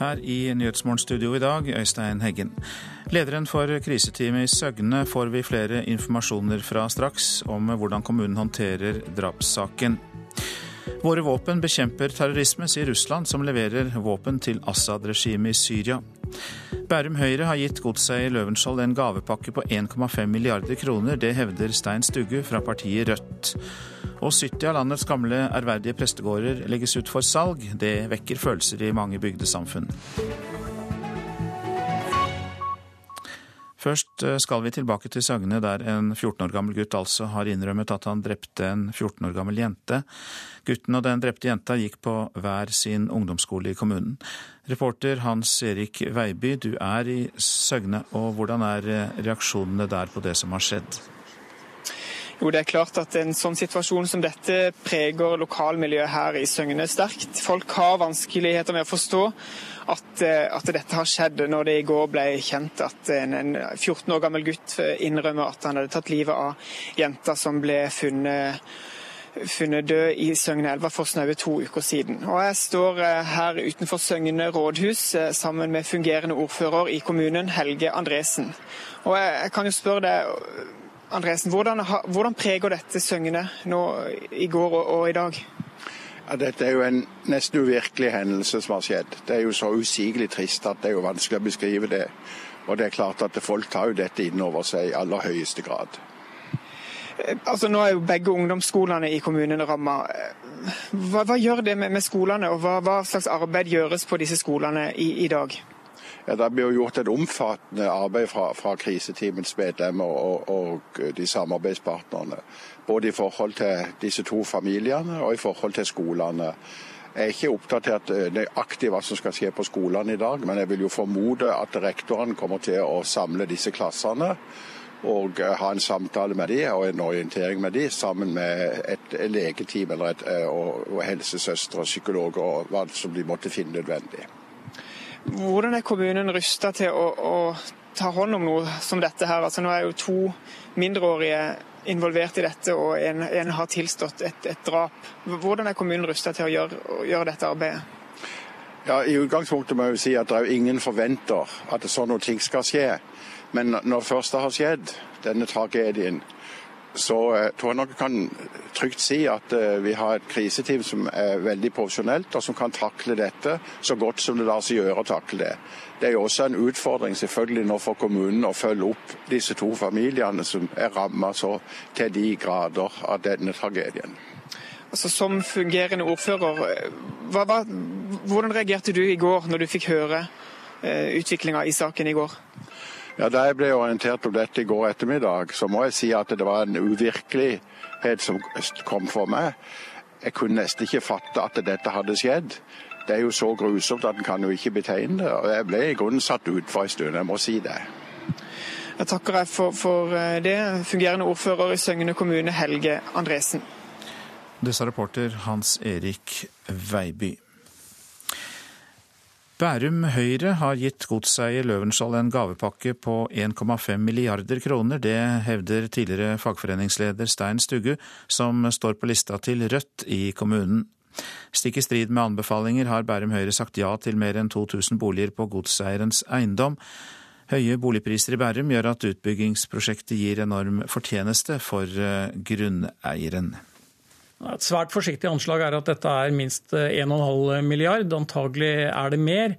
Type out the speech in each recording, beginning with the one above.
Her i Nyhetsmorgenstudio i dag, Øystein Heggen. Lederen for kriseteamet i Søgne får vi flere informasjoner fra straks om hvordan kommunen håndterer drapssaken. Våre våpen bekjemper terrorisme, sier Russland, som leverer våpen til Assad-regimet i Syria. Bærum Høyre har gitt godseier Løvenskiold en gavepakke på 1,5 milliarder kroner. Det hevder Stein Stugge fra partiet Rødt. Og 70 av landets gamle ærverdige prestegårder legges ut for salg. Det vekker følelser i mange bygdesamfunn. Først eh, skal vi tilbake til Søgne, der en 14 år gammel gutt altså har innrømmet at han drepte en 14 år gammel jente. Gutten og den drepte jenta gikk på hver sin ungdomsskole i kommunen. Reporter Hans Erik Veiby, du er i Søgne, og hvordan er eh, reaksjonene der på det som har skjedd? Jo, det er klart at En sånn situasjon som dette preger lokalmiljøet her i Søgne sterkt. Folk har vanskeligheter med å forstå at, eh, at, dette har skjedd, når det i går ble kjent at en, en 14 år gammel gutt innrømmer at han hadde tatt livet av jenta som ble funnet funnet død i Søgne for snaue to uker siden. Og Jeg står eh, her utenfor Søgne rådhus eh, sammen med fungerende ordfører i kommunen, Helge Andresen. Og Jeg kan jo spørre deg, Andresen, hvordan, hvordan preger dette Søgne nå i går og, og i dag? Ja, dette er jo en nesten uvirkelig hendelse som har skjedd. Det er jo så usigelig trist at det er jo vanskelig å beskrive det. Og det er klart at folk tar jo dette inn over seg i aller høyeste grad. Altså Nå er jo begge ungdomsskolene i kommunen ramma. Hva, hva, gjør det med, med skolene, og hva, hva, slags arbeid gjøres på disse skolene i, i dag? Ja, Det blir gjort et omfattende arbeid fra, fra kriseteamets medlemmer og, og, de samarbeidspartnerne. Både i forhold til disse to familiene og i forhold til skolene. Jeg er ikke oppdatert eh, nøyaktig hva som skal skje på skolene i dag, men jeg vil jo formode at rektorene kommer til å samle disse klassene og eh, ha en samtale med dem og en orientering med dem, sammen med et legeteam eller et, eh, og, og helsesøstre og psykologer og hva som de måtte finne nødvendig. Hvordan er kommunen rusta til å, å, ta hånd om noe som dette her? Altså, nå er jo to mindreårige involvert i dette, og en, en har tilstått et, et, drap. Hvordan er kommunen rusta til å gjøre, å gjøre, dette arbeidet? Ja, I utgangspunktet må jeg jo si at det er ingen forventer at sånne ting skal skje. Men når først det har skjedd, denne tragedien, så jeg tror jeg nok kan trygt si at uh, vi har et kriseteam som er veldig profesjonelt, og som kan takle dette så godt som det lar seg gjøre å takle det. Det er jo også en utfordring selvfølgelig nå for kommunen å følge opp disse to familiene som er rammet så til de grader av denne tragedien. Altså, som fungerende ordfører, hva, hva, hvordan reagerte du i går når du fikk høre eh, utviklinga i saken i går? Ja, Da jeg ble orientert om dette i går ettermiddag, så må jeg si at det var en uvirkelighet som kom for meg. Jeg kunne nesten ikke fatte at dette hadde skjedd. Det er jo så grusomt at en kan jo ikke betegne det. Og jeg ble i grunnen satt ut for en stund, jeg må si det. Jeg takker deg for, for eh, det, fungerende ordfører i Søgne kommune, Helge Andresen. Det sa reporter Hans Erik Veiby. Bærum Høyre har gitt godseier Løvenskiold en gavepakke på 1,5 milliarder kroner. Det hevder tidligere fagforeningsleder Stein Stugge, som står på lista til Rødt i kommunen. Stikk i strid med anbefalinger har Bærum Høyre sagt ja til mer enn 2000 boliger på godseierens eiendom. Høye boligpriser i Bærum gjør at utbyggingsprosjektet gir enorm fortjeneste for eh, grunneieren. Et svært forsiktig anslag er at dette er minst 1,5 milliard, antagelig er det mer.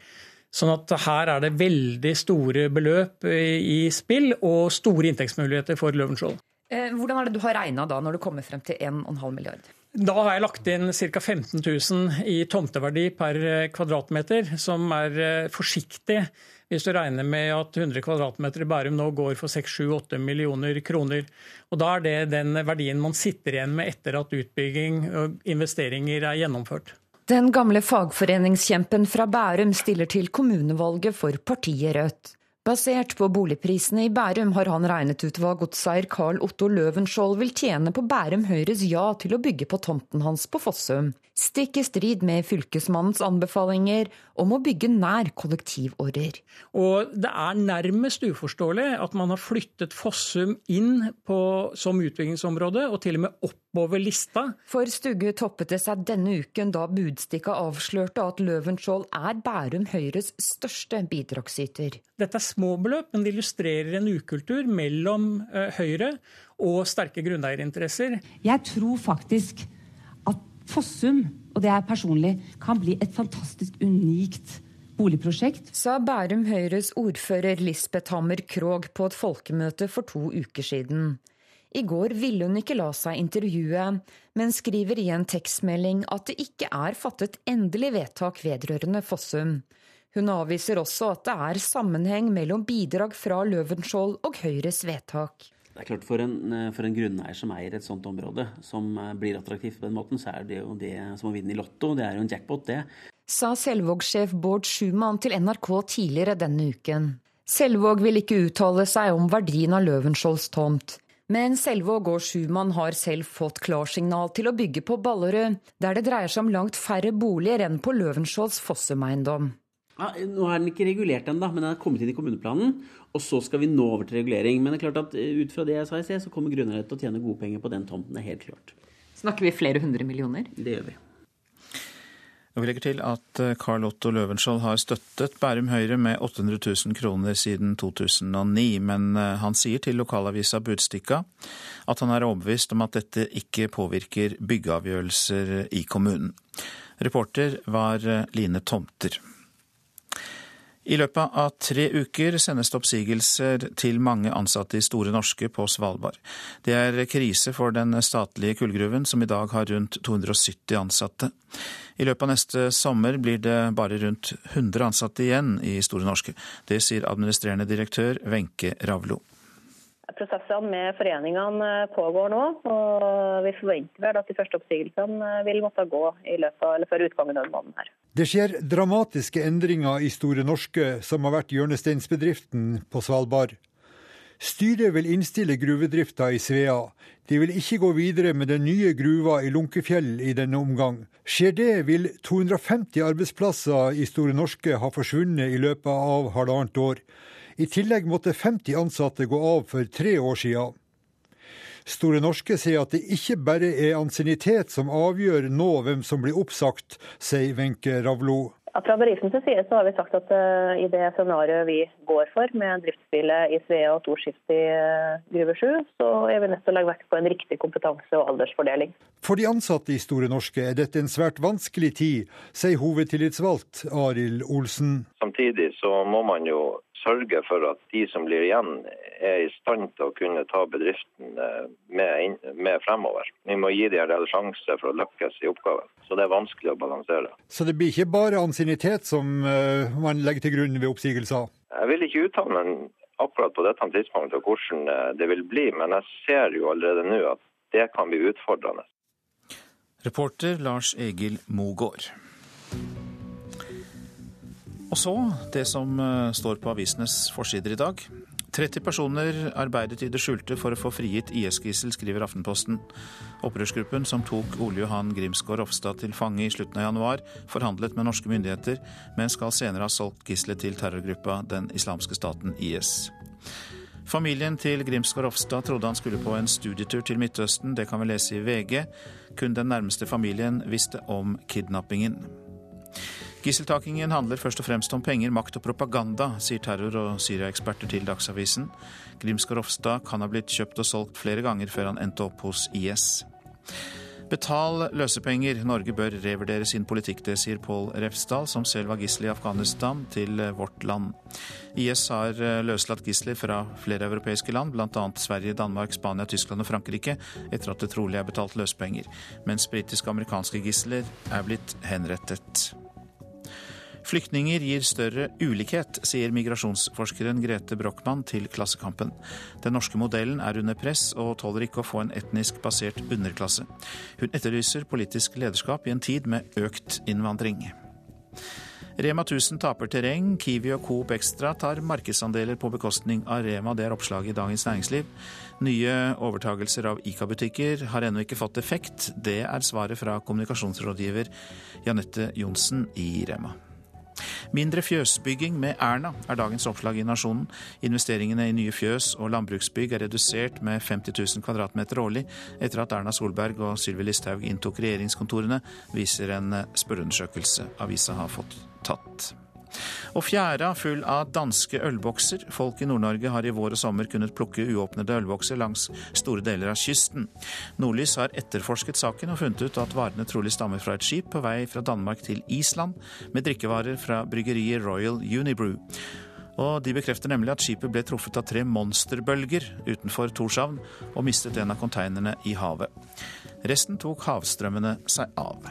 Sånn at her er det veldig store beløp i spill og store inntektsmuligheter for Løvenskiold. Eh, hvordan er det du har regna da, når du kommer frem til 1,5 milliard? Da har jeg lagt inn ca. 15 000 i tomteverdi per kvadratmeter, som er eh, forsiktig hvis du regner med at 100 kvadratmeter i Bærum nå går for 6-7-8 millioner kroner. Og Da er det den verdien man sitter igjen med etter at utbygging og investeringer er gjennomført. Den gamle fagforeningskjempen fra Bærum stiller til kommunevalget for partiet Rødt. Basert på boligprisene i Bærum har han regnet ut hva godseier Carl Otto Løvenskiold vil tjene på Bærum Høyres ja til å bygge på tomten hans på Fossum. Stikk i strid med fylkesmannens anbefalinger om å bygge nær kollektivårer. Og det er nærmest uforståelig at man har flyttet Fossum inn på, som utbyggingsområde, og til og med oppover lista. For Stugge toppet det seg denne uken da Budstikka avslørte at Løvenskiold er Bærum Høyres største bidragsyter. Dette er små beløp, men det illustrerer en ukultur mellom eh, Høyre og sterke grunneierinteresser. Jeg tror faktisk Fossum, og det er personlig, kan bli et fantastisk unikt boligprosjekt. Sa Bærum Høyres ordfører Lisbeth Hammer Krogh på et folkemøte for to uker siden. I går ville hun ikke la seg intervjue, men skriver i en tekstmelding at det ikke er fattet endelig vedtak vedrørende Fossum. Hun avviser også at det er sammenheng mellom bidrag fra Løvenskiold og Høyres vedtak. Det er klart For en, for en grunneier som eier et sånt område, som blir attraktivt på den måten, så er det jo det som å vinne i Lotto. Det er jo en jackpot, det. Sa Selvåg-sjef Bård Schumann til NRK tidligere denne uken. Selvåg vil ikke uttale seg om verdien av Løvenskiolds tomt. Men Selvåg og Schumann har selv fått klarsignal til å bygge på Ballerud, der det dreier seg om langt færre boliger enn på Løvenskiolds Fossum-eiendom. Ja, nå er den ikke regulert ennå, men den er kommet inn i kommuneplanen. Og så skal vi nå over til regulering. Men det er klart at eh, ut fra det jeg sa i sted, så kommer grunneiere til å tjene gode penger på den tomten. Det er helt klart. Snakker vi flere hundre millioner? Det gjør vi. Og vi legger til at eh, Carl Otto Løvenskiold har støttet Bærum Høyre med 800 000 kroner siden 2009, men eh, han sier til lokalavisa Budstikka at han er overbevist om at dette ikke påvirker byggeavgjørelser i kommunen. Reporter var Line Tomter. I løpet av tre uker sendes det oppsigelser til mange ansatte i Store Norske på Svalbard. Det er krise for den statlige kullgruven, som i dag har rundt 270 ansatte. I løpet av neste sommer blir det bare rundt 100 ansatte igjen i Store Norske. Det sier administrerende direktør Wenche Ravlo. Prosessene med foreningene pågår nå, og vi forventer vel at de første oppsigelsene vil måtte gå i løpet av, eller før utgangen av måneden her. Det skjer dramatiske endringer i Store Norske, som har vært hjørnesteinsbedriften på Svalbard. Styret vil innstille gruvedrifta i Svea. De vil ikke gå videre med den nye gruva i Lunkefjell i denne omgang. Skjer det, vil 250 arbeidsplasser i Store Norske ha forsvunnet i løpet av halvannet år. I tillegg måtte 50 ansatte gå av for tre år siden. Store Norske sier at det ikke bare er ansiennitet som avgjør nå hvem som blir oppsagt, sier Wenche Ravlo. Fra bedriftens side så har vi sagt at uh, i det scenarioet vi går for, med driftshvile i Svea og toskift i uh, Gruve 7, så er vi nødt til å legge vekt på en riktig kompetanse- og aldersfordeling. For de ansatte i Store Norske er dette en svært vanskelig tid, sier hovedtillitsvalgt Arild Olsen. Samtidig så må man jo sørge for at de som blir igjen, er i stand til å kunne ta bedriften eh, med, med fremover. Vi må gi dem en reell sjanse for å lykkes i oppgaven. Så det er vanskelig å balansere. Så det blir ikke bare ansiennitet som uh, man legger til grunn ved oppsigelser? Jeg vil ikke uttale meg akkurat på dette tidspunktet hvordan eh, det vil bli, men jeg ser jo allerede nå at det kan bli utfordrende. Reporter Lars Egil Mogård. Og så det som eh, står på avisenes forsider i dag. 30 personer arbeidet i det skjulte for å få frigitt IS-gissel, skriver Aftenposten. Opprørsgruppen som tok Ole Johan Grimsgaard Ofstad til fange i slutten av januar, forhandlet med norske myndigheter, men skal senere ha solgt gisselet til terrorgruppa Den islamske staten IS. Familien til Grimsgaard Ofstad trodde han skulle på en studietur til Midtøsten, det kan vi lese i VG. Kun den nærmeste familien visste om kidnappingen. Gisseltakingen handler først og fremst om penger, makt og propaganda, sier terror- og Syria-eksperter til Dagsavisen. Grimskar Ofstad kan ha blitt kjøpt og solgt flere ganger før han endte opp hos IS. Betal løsepenger, Norge bør revurdere sin politikk, det sier Pål Refsdal, som selv var gissel i Afghanistan, til Vårt Land. IS har eh, løslatt gisler fra flere europeiske land, bl.a. Sverige, Danmark, Spania, Tyskland og Frankrike, etter at det trolig er betalt løsepenger, mens britiske og amerikanske gisler er blitt henrettet. Flyktninger gir større ulikhet, sier migrasjonsforskeren Grete Brochmann til Klassekampen. Den norske modellen er under press og tåler ikke å få en etnisk basert underklasse. Hun etterlyser politisk lederskap i en tid med økt innvandring. Rema 1000 taper terreng, Kiwi og Coop Extra tar markedsandeler på bekostning av Rema. Det er oppslaget i Dagens Næringsliv. Nye overtagelser av Ica-butikker har ennå ikke fått effekt. Det er svaret fra kommunikasjonsrådgiver Janette Johnsen i Rema. Mindre fjøsbygging med Erna er dagens oppslag i Nasjonen. Investeringene i nye fjøs og landbruksbygg er redusert med 50 000 kvadratmeter årlig etter at Erna Solberg og Sylvi Listhaug inntok regjeringskontorene, viser en spørreundersøkelse avisa har fått tatt. Og fjæra full av danske ølbokser. Folk i Nord-Norge har i vår og sommer kunnet plukke uåpnede ølbokser langs store deler av kysten. Nordlys har etterforsket saken og funnet ut at varene trolig stammer fra et skip på vei fra Danmark til Island, med drikkevarer fra bryggeriet Royal Unibrew. Og de bekrefter nemlig at skipet ble truffet av tre monsterbølger utenfor Torshavn og mistet en av konteinerne i havet. Resten tok havstrømmene seg av.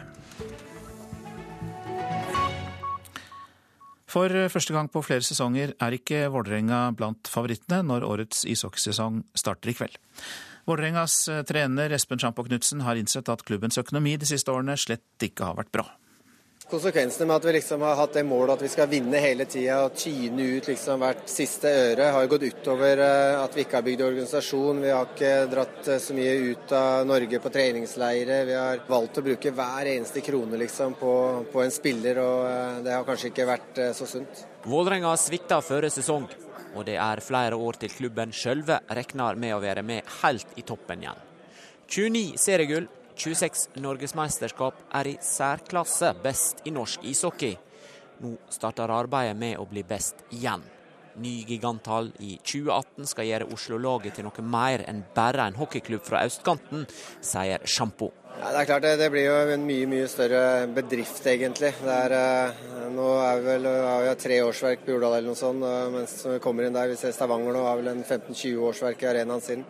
For første gang på flere sesonger er ikke Vålerenga blant favorittene når årets ishockeysesong starter i kveld. Vålerengas trener Espen Sjampo Knutsen har innsett at klubbens økonomi de siste årene slett ikke har vært bra. Konsekvensene med at vi liksom har hatt det målet at vi skal vinne hele tida og tyne ut liksom hvert siste øre, har jo gått utover eh, at vi ikke har bygd organisasjon. Vi har ikke dratt eh, så mye ut av Norge på treningsleire. Vi har valgt å bruke hver eneste krone liksom på, på en spiller, og eh, det har kanskje ikke vært så sunt. Vålerenga svikta før sesong, og det er flere år til klubben sjølve regner med å være med helt i toppen igjen. 29 seriegull 26 norgesmesterskap er i særklasse best i norsk ishockey. Nå starter arbeidet med å bli best igjen. Ny giganttall i 2018 skal gjøre Oslo-laget til noe mer enn bare en hockeyklubb fra østkanten, sier Sjampo. Ja, det er klart det, det, blir jo en mye mye større bedrift, egentlig. Er, eh, nå er vi vel har vi tre årsverk på Jordal eller noe sånt, mens vi kommer inn der. Vi ser Stavanger nå har vel en 15-20 årsverk i arenaen sin.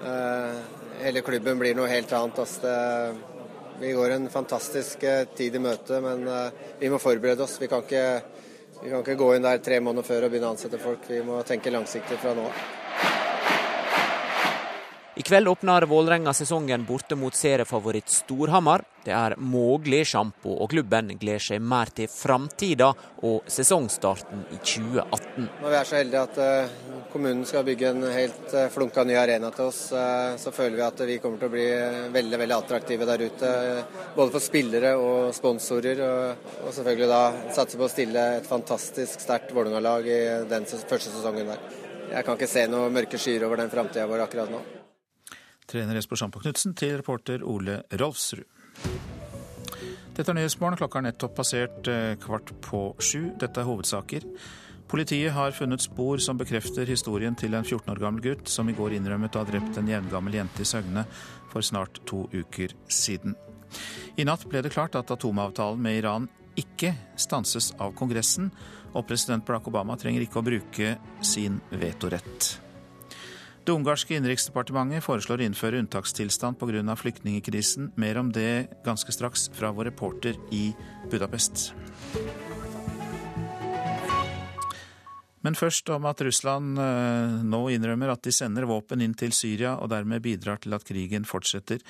Uh, hele klubben blir noe helt annet. Altså det, vi går en fantastisk eh, tid i møte, men eh, vi må forberede oss. Vi kan, ikke, vi kan ikke gå inn der tre måneder før og begynne å ansette folk. Vi må tenke langsiktig fra nå av. I kveld åpner Vålerenga sesongen borte mot seriefavoritt Storhamar. Det er mulig sjampo, og klubben gleder seg mer til framtida og sesongstarten i 2018. Når vi er så heldige at eh, kommunen skal bygge en helt eh, flunka ny arena til oss, eh, så føler vi at vi kommer til å bli veldig veldig attraktive der ute. Både for spillere og sponsorer. Og selvfølgelig da satse på å stille et fantastisk sterkt Vålerenga-lag i den første sesongen der. Jeg kan ikke se noen mørke skyer over den framtida vår akkurat nå. Trener Jesper Sjampo Knutsen til reporter Ole Rolfsrud. Dette er Nyhetsmorgen. Klokka er nettopp passert eh, kvart på sju. Dette er hovedsaker. Politiet har funnet spor som bekrefter historien til en 14 år gammel gutt som i går innrømmet å ha drept en jevngammel jente i Søgne for snart to uker siden. I natt ble det klart at atomavtalen med Iran ikke stanses av Kongressen, og president Barack Obama trenger ikke å bruke sin vetorett. Det ungarske innenriksdepartementet foreslår å innføre unntakstilstand pga. flyktningkrisen. Mer om det ganske straks fra vår reporter i Budapest. Men først om at Russland eh, nå innrømmer at de sender våpen inn til Syria og dermed bidrar til at krigen fortsetter.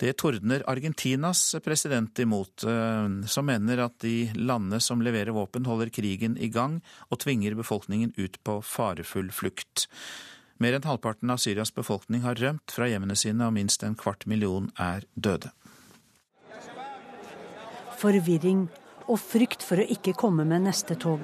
Det tordner Argentinas president imot, eh, som mener at de landene som leverer våpen, holder krigen i gang og tvinger befolkningen ut på farefull flukt. Mer enn halvparten av Syrias befolkning har rømt fra hjemmene sine, og minst en kvart million er døde. Forvirring og frykt for å ikke komme med neste tog.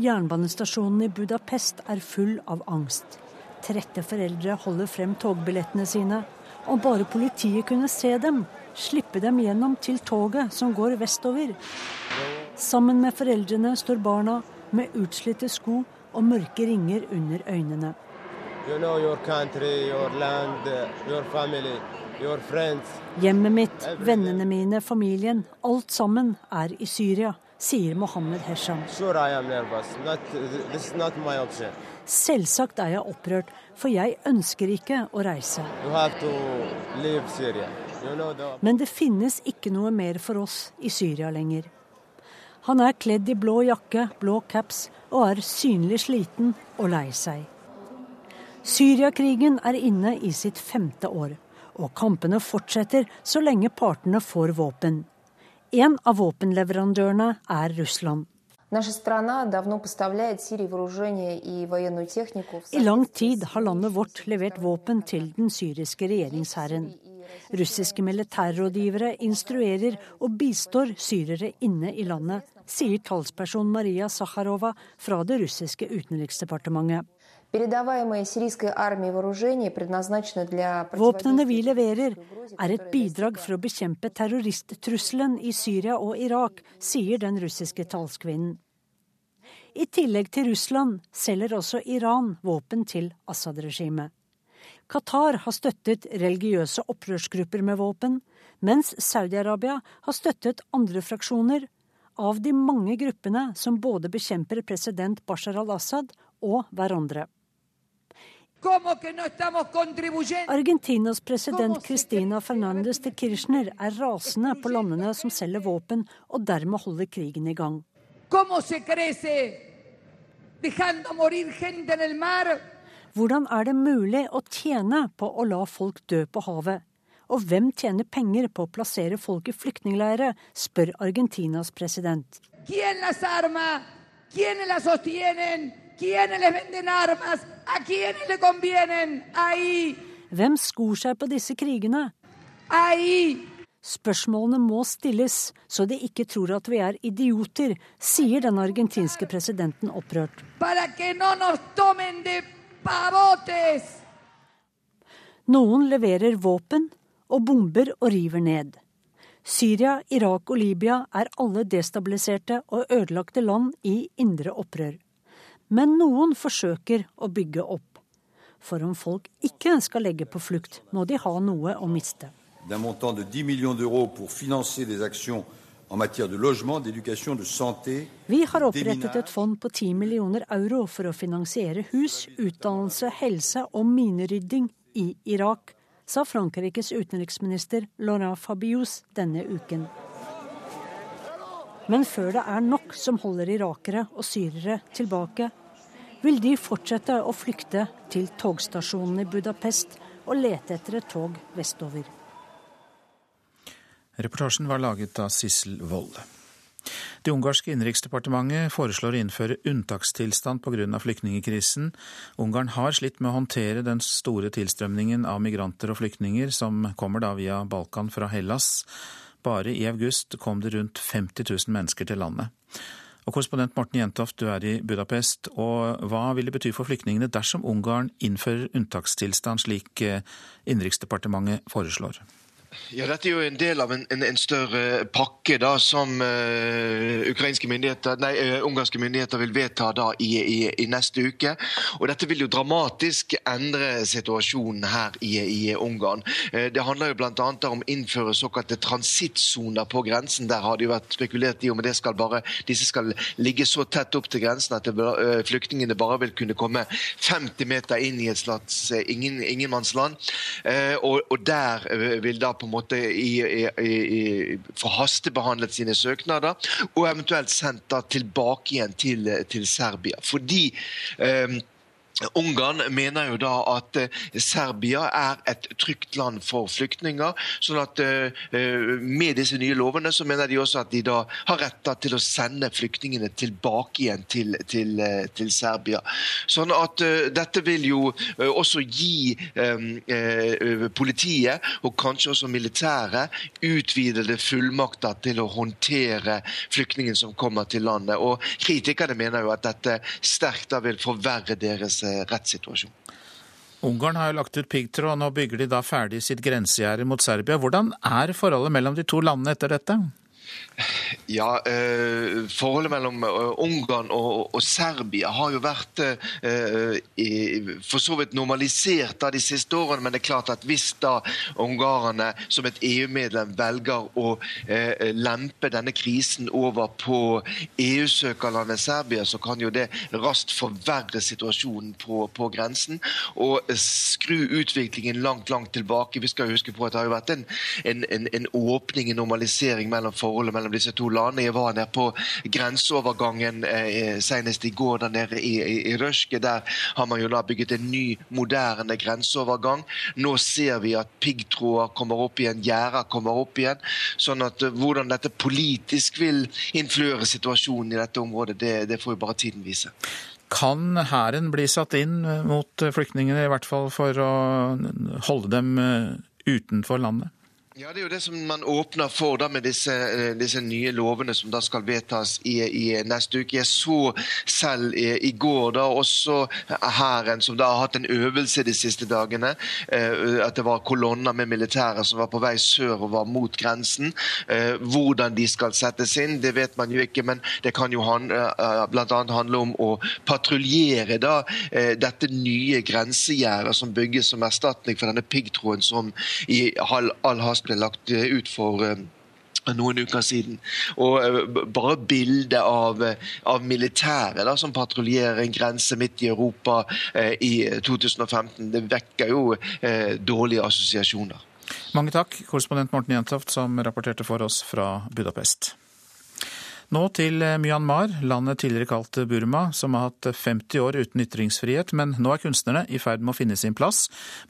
Jernbanestasjonen i Budapest er full av angst. Trette foreldre holder frem togbillettene sine. Om bare politiet kunne se dem, slippe dem gjennom til toget som går vestover. Sammen med foreldrene står barna med utslitte sko og mørke ringer under øynene. You know your country, your land, your family, your friends. Hjemmet mitt, vennene mine, familien. Alt sammen er i Syria, sier Mohammed Hesham. Sure Selvsagt er jeg opprørt, for jeg ønsker ikke å reise. You know the... Men det finnes ikke noe mer for oss i Syria lenger. Han er kledd i blå jakke, blå caps og er synlig sliten og lei seg. Syriakrigen er inne i sitt femte år, og kampene fortsetter så lenge partene får våpen. En av våpenleverandørene er Russland. I lang tid har landet vårt levert våpen til den syriske regjeringshæren. Russiske militærrådgivere instruerer og bistår syrere inne i landet, sier talsperson Maria Sakharova fra det russiske utenriksdepartementet. Våpnene vi leverer, er et bidrag for å bekjempe terroristtrusselen i Syria og Irak, sier den russiske talskvinnen. I tillegg til Russland selger også Iran våpen til Assad-regimet. Qatar har støttet religiøse opprørsgrupper med våpen, mens Saudi-Arabia har støttet andre fraksjoner av de mange gruppene som både bekjemper president Bashar al-Assad og hverandre. Argentinas president Cristina Fernandez de Kirchner er rasende på landene som selger våpen, og dermed holder krigen i gang. Hvordan er det mulig å tjene på å la folk dø på havet? Og hvem tjener penger på å plassere folk i flyktningleirer, spør Argentinas president. Hvem skor seg på disse krigene? Spørsmålene må stilles, så de ikke tror at vi er idioter, sier den argentinske presidenten opprørt. Noen leverer våpen og bomber og river ned. Syria, Irak og Libya er alle destabiliserte og ødelagte land i indre opprør. Men noen forsøker å bygge opp. For om folk ikke skal legge på flukt, må de ha noe å miste. d'un montant de 10 millions d'euros pour financer des actions Vi har opprettet et fond på 10 millioner euro for å finansiere hus, utdannelse, helse og minerydding i Irak, sa Frankrikes utenriksminister Laurent Fabius denne uken. Men før det er nok som holder irakere og syrere tilbake, vil de fortsette å flykte til togstasjonen i Budapest og lete etter et tog vestover. Reportasjen var laget av Sissel Wold. Det ungarske innenriksdepartementet foreslår å innføre unntakstilstand pga. flyktningkrisen. Ungarn har slitt med å håndtere den store tilstrømningen av migranter og flyktninger som kommer da via Balkan fra Hellas. Bare i august kom det rundt 50 000 mennesker til landet. Og Korrespondent Morten Jentoft, du er i Budapest. og Hva vil det bety for flyktningene dersom Ungarn innfører unntakstilstand, slik eh, Innenriksdepartementet foreslår? Ja, Dette er jo en del av en, en, en større pakke da, som uh, ukrainske myndigheter, nei, uh, ungarske myndigheter vil vedta da i, i, i, neste uke. Og Dette vil jo dramatisk endre situasjonen her i, i Ungarn. Uh, det handler jo bl.a. om å innføre såkalte transittsoner på grensen. Der har det jo vært spekulert i om det skal bare, disse skal ligge så tett opp til grensen at det, flyktningene bare vil kunne komme 50 meter inn i et slags ingen, ingenmannsland. Og, og der vil da på på en måte i, i, i, får hastebehandlet sine søknader, og eventuelt sendt tilbake igjen til, til Serbia. Fordi um, Ungarn mener jo da at uh, Serbia er et trygt land for flyktninger. sånn at uh, Med disse nye lovene så mener de også at de da har rett til å sende flyktningene tilbake igjen til, til, til Serbia. Sånn at Dette vil jo også gi um, politiet, og kanskje også militæret, utvidede fullmakter til å håndtere flyktningene som kommer til landet. Og Kritikerne mener jo at dette sterkt da vil forverre deres rettssituasjon. Ungarn har jo lagt ut piggtråd, nå bygger de da ferdig sitt grensegjerde mot Serbia. Hvordan er forholdet mellom de to landene etter dette? Ja, eh, Forholdet mellom uh, Ungarn og, og, Serbia har jo vært eh, i, for så vidt normalisert da de siste årene. Men det er klart at hvis da ungarerne som et EU-medlem velger å eh, lempe denne krisen over på EU-søkerlandet Serbia, så kan jo det raskt forverre situasjonen på, på, grensen og skru utviklingen langt, langt tilbake. Vi skal huske på at det har jo vært en, en, en, åpning, en normalisering mellom forholdene forholdet mellom disse to landene. Jeg var nede på grenseovergangen eh, senest i går der nede i, i, i Røske. Der har man jo da bygget en ny, moderne grenseovergang. Nå ser vi at piggtråder kommer opp igjen, gjerder kommer opp igjen. sånn at eh, hvordan dette politisk vil influere situasjonen i dette området, det, det får jo bare tiden vise. Kan hæren bli satt inn mot flyktningene, i hvert fall for å holde dem eh, utenfor landet? Ja, Det er jo det som man åpner for da med disse, eh, disse nye lovene som da skal vedtas i, i neste uke. Jeg så selv i, i, går da også hæren, som da har hatt en øvelse de siste dagene, eh, at det var kolonner med militære som var på vei sørover mot grensen. Eh, hvordan de skal settes inn, det vet man jo ikke, men det kan jo han, bl.a. handle om å patruljere da dette nye grensegjerdet som bygges som erstatning for denne piggtråden som i all, all hast ble lagt eh, ut for eh, noen uker siden. Og eh, bare bildet av, av militæret som patruljerer en grense midt i Europa eh, i 2015, det vekker jo eh, dårlige assosiasjoner. Mange takk, korrespondent Morten Jentoft, som rapporterte for oss fra Budapest. Nå til eh, Myanmar, landet tidligere kalt Burma, som har hatt 50 år uten ytringsfrihet, men nå er kunstnerne i ferd med å finne sin plass.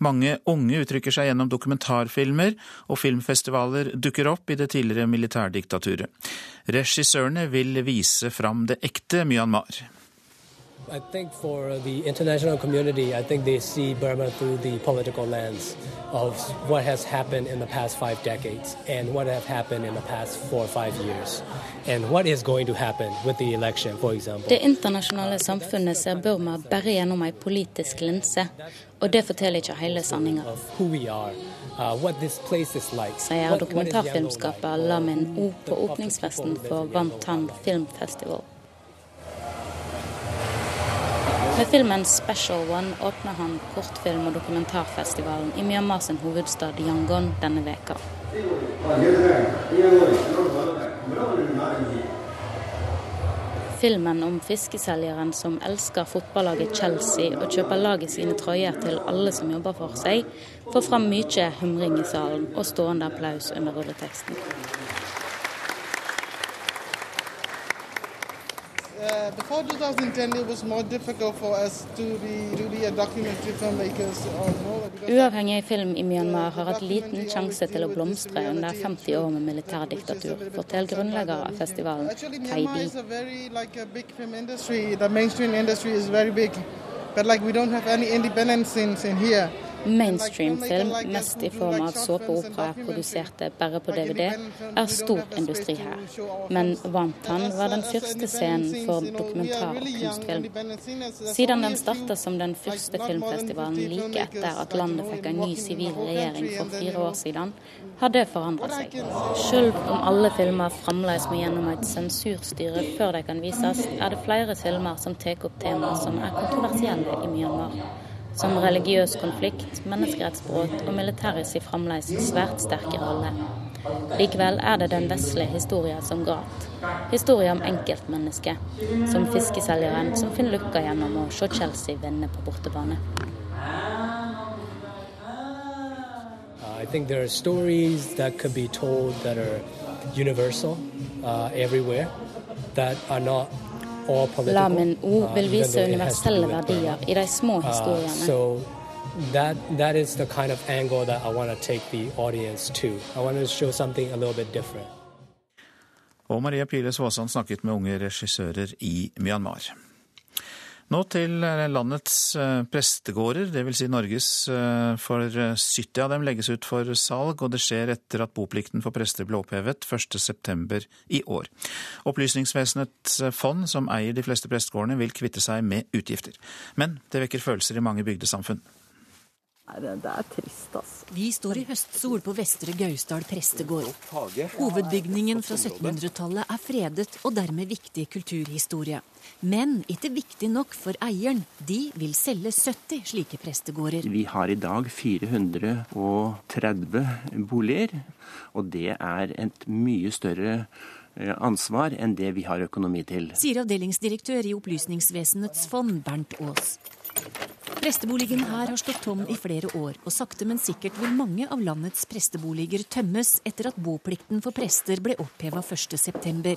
Mange unge uttrykker seg gjennom dokumentarfilmer, og filmfestivaler dukker opp i det tidligere militærdiktaturet. Regissørene vil vise fram det ekte Myanmar. I think for the international community, I think they see Burma through the political lens of what has happened in the past five decades and what have happened in the past four or five years. And what is going to happen with the election, for example. Det internasjonale samfunnet ser Burma bare gjennom ei politisk linse, og det forteller ikke hele sanninga. Uh, Sier dokumentarfilmskaper Lamin O på åpningsfesten for Vantan Filmfestival. Med filmen 'Special One' åpner han kortfilm- og dokumentarfestivalen i Myanmar sin hovedstad Yangon denne veka. Filmen om fiskeselgeren som elsker fotballaget Chelsea og kjøper laget sine trøyer til alle som jobber for seg, får fram mye humring i salen og stående applaus under rulleteksten. Uh, before 2010, it was more difficult for us to be, to be a documentary filmmakers. Uavhengig film i Myanmar har hatt liten sjanse til å blomstre under 50 år med militærdiktatur, forteller grunnlegger av festivalen, Kai Bi. But like Mainstream-film, mest i form av såpeopera produserte bare på DVD, er stor industri her. Men Vantan var den første scenen for dokumentar- og kunstfilm. Siden den starta som den første filmfestivalen like etter at landet fikk en ny sivil regjering for fire år siden, har det forandret seg. Selv om alle filmer fremdeles må gjennom et sensurstyre før de kan vises, er det flere filmer som tar opp temaer som er kontroversielle i Myanmar som religiøs konflikt, menneskerettsbrudd og militæret sin fremdeles svært sterke rolle. Likevel er det den vesle historien som gråt. Historien om enkeltmennesket, som fiskeselgeren som finner lykka gjennom å se Chelsea vinne på bortebane. I think there are stories that could be told that are universal uh, everywhere, that are not Lamin O ord vil vise universelle verdier i de små uh, historiene. That, that is the kind of angle that I want to take the audience to. I want to show something a little bit different. Og Maria Piles Svåsand snakket med unge regissører i Myanmar. Nå til eh, landets eh, prestegårder, dvs. Si Norges, eh, for 70 av dem legges ut for salg, og det skjer etter at boplikten for prester ble opphevet 1.9. i år. Opplysningsvesenets fond, som eier de fleste prestegårdene, vil kvitte seg med utgifter. Men det vekker følelser i mange bygdesamfunn. Det, er trist, altså. Vi står i høstsol på Vestre Gausdal prestegård. Hovedbygningen fra 1700-tallet er fredet og dermed viktig kulturhistorie. Men ikke viktig nok for eieren. De vil selge 70 slike prestegårder. Vi har i dag 430 boliger, og det er et mye større eh, ansvar enn det vi har økonomi til. Sier avdelingsdirektør i Opplysningsvesenets fond, Bernt Aas. Presteboligen her har stått tom i flere år, og sakte, men sikkert vil mange av landets presteboliger tømmes etter at boplikten for prester ble oppheva 1.9.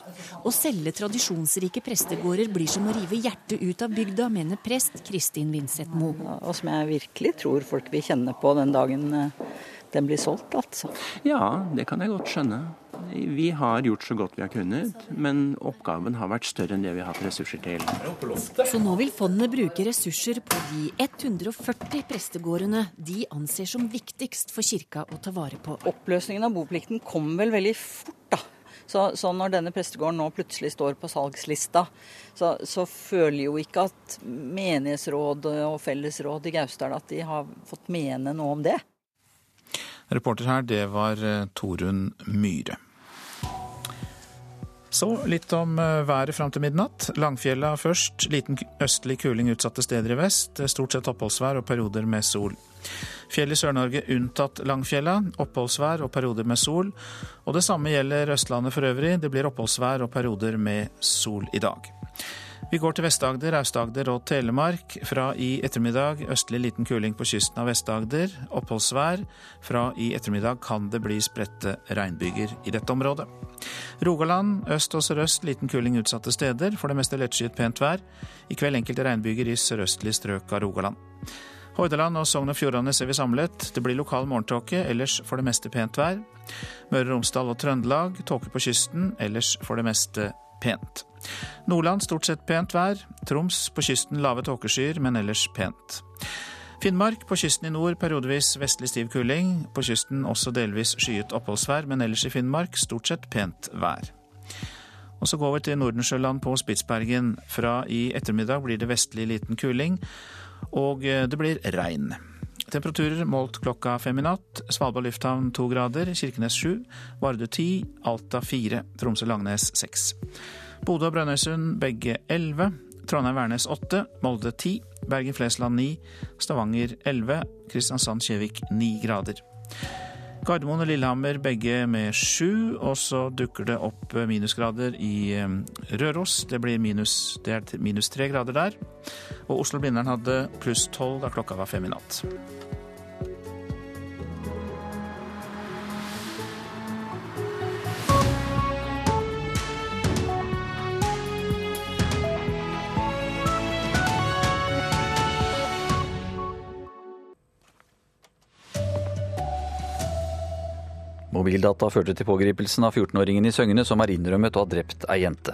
Å selge tradisjonsrike prestegårder blir som å rive hjertet ut av bygda, mener prest Kristin Vinseth Mo. Og som jeg virkelig tror folk vil kjenne på den dagen eh, den blir solgt, altså. Ja, det kan jeg godt skjønne. Vi har gjort så godt vi har kunnet, men oppgaven har vært større enn det vi har hatt ressurser til. Så nå vil fondet bruke ressurser på de 140 prestegårdene de anser som viktigst for kirka å ta vare på. Oppløsningen av boplikten kom vel veldig fort, da. Så, så, når denne prestegården nå plutselig står på salgslista, så, så føler jo ikke at menighetsrådet og fellesråd i Gausdal at de har fått mene noe om det. Reporter her, det var eh, Torunn Myhre. Så litt om eh, været fram til midnatt. Langfjella først. Liten østlig kuling utsatte steder i vest. Stort sett oppholdsvær og perioder med sol. Fjell i Sør-Norge unntatt Langfjella. Oppholdsvær og perioder med sol. Og det samme gjelder Østlandet for øvrig. Det blir oppholdsvær og perioder med sol i dag. Vi går til Vest-Agder, Aust-Agder og Telemark. Fra i ettermiddag østlig liten kuling på kysten av Vest-Agder. Oppholdsvær. Fra i ettermiddag kan det bli spredte regnbyger i dette området. Rogaland øst og sørøst liten kuling utsatte steder. For det meste lettskyet pent vær. I kveld enkelte regnbyger i sørøstlig strøk av Rogaland. Hordaland og Sogn og Fjordane ser vi samlet. Det blir lokal morgentåke, ellers for det meste pent vær. Møre og Romsdal og Trøndelag tåke på kysten, ellers for det meste pent. Nordland stort sett pent vær. Troms på kysten lave tåkeskyer, men ellers pent. Finnmark på kysten i nord periodevis vestlig stiv kuling. På kysten også delvis skyet oppholdsvær, men ellers i Finnmark stort sett pent vær. Og så går vi til Nordensjøland på Spitsbergen. Fra i ettermiddag blir det vestlig liten kuling, og eh, det blir regn. Temperaturer målt klokka fem i natt. Svalbard lufthavn to grader, Kirkenes sju, Vardø ti, Alta fire, Tromsø-Langnes seks. Bodø og Brønnøysund begge 11. Trondheim-Værnes 8. Molde 10. Bergen-Flesland 9. Stavanger 11. Kristiansand-Kjevik 9 grader. Gardermoen og Lillehammer begge med 7. Og så dukker det opp minusgrader i eh, Røros. Det blir minus, det er minus 3 grader der. Og Oslo-Blindern hadde pluss 12 da klokka var fem i natt. Mobildata førte til pågripelsen av 14-åringen i Søgne som har innrømmet å ha drept ei jente.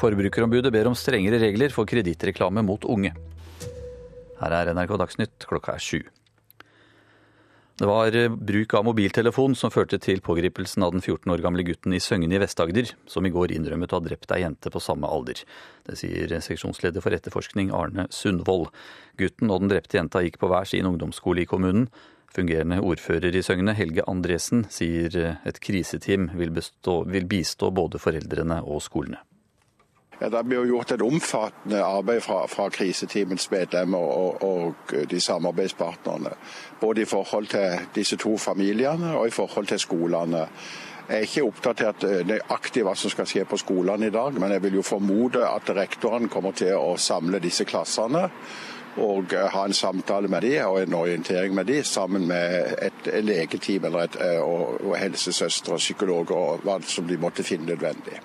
Forbrukerombudet ber om strengere regler for kredittreklame mot unge. Her er NRK Dagsnytt klokka er sju. Det var eh, bruk av mobiltelefon som førte til pågripelsen av den 14 år gamle gutten i Søgne i Vest-Agder, som i går innrømmet å ha drept ei jente på samme alder. Det sier seksjonsleder for etterforskning Arne Sundvold. Gutten og den drepte jenta gikk på hver sin ungdomsskole i kommunen. Fungerende ordfører i Søgne, Helge Andresen, sier et kriseteam vil, bestå, vil bistå både foreldrene og skolene. Ja, det blir gjort et omfattende arbeid fra, fra kriseteamets medlemmer og, og, de samarbeidspartnerne. Både i forhold til disse to familiene og i forhold til skolene. Jeg er ikke opptatt av eh, nøyaktig hva som skal skje på skolene i dag, men jeg vil jo formode at rektorene kommer til å samle disse klassene og eh, ha en samtale med de og en orientering med de, sammen med et legeteam eller et, eh, og, og helsesøstre og psykologer og hva som de måtte finne nødvendig.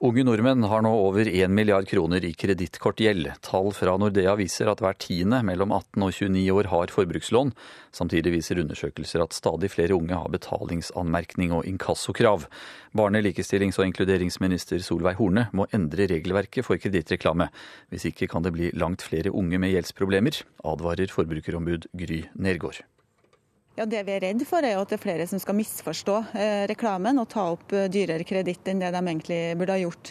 Unge nordmenn har nå over 1 milliard kroner i kredittkortgjeld. Tall fra Nordea viser at hver tiende mellom 18 og 29 år har forbrukslån. Samtidig viser undersøkelser at stadig flere unge har betalingsanmerkning og inkassokrav. Barne-, likestillings- og inkluderingsminister Solveig Horne må endre regelverket for kredittreklame. Hvis ikke kan det bli langt flere unge med gjeldsproblemer, advarer forbrukerombud Gry Nergård. Ja, Det vi er redd for, er at det er flere som skal misforstå eh, reklamen og ta opp eh, dyrere kreditt enn det de egentlig burde ha gjort.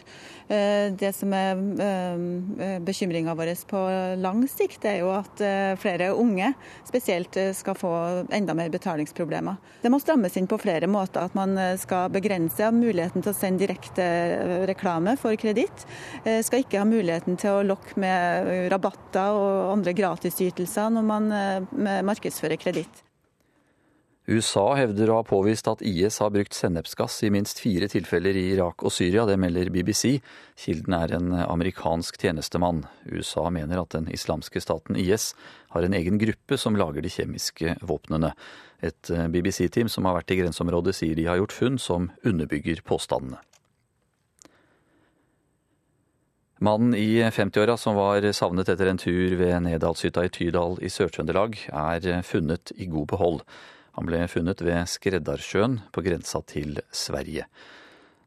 Eh, det som er eh, eh bekymringa vår på lang sikt, er jo at eh, flere unge spesielt skal få enda mer betalingsproblemer. Det må strammes inn på flere måter. At man skal begrense muligheten til å sende direkte reklame for kreditt. Skal ikke ha muligheten til å lokke med rabatter og andre gratisytelser når man markedsfører kreditt. USA hevder å ha påvist at IS har brukt sennepsgass i minst fire tilfeller i Irak og Syria. Det melder BBC. Kilden er en amerikansk tjenestemann. USA mener at den islamske staten IS har en egen gruppe som lager de kjemiske våpnene. Et BBC-team som har vært i grenseområdet, sier de har gjort funn som underbygger påstandene. Mannen i 50-åra som var savnet etter en tur ved Nedalshytta i Tydal i Sør-Trøndelag, er funnet i god behold. Han ble funnet ved Skreddarsjøen på grensa til Sverige.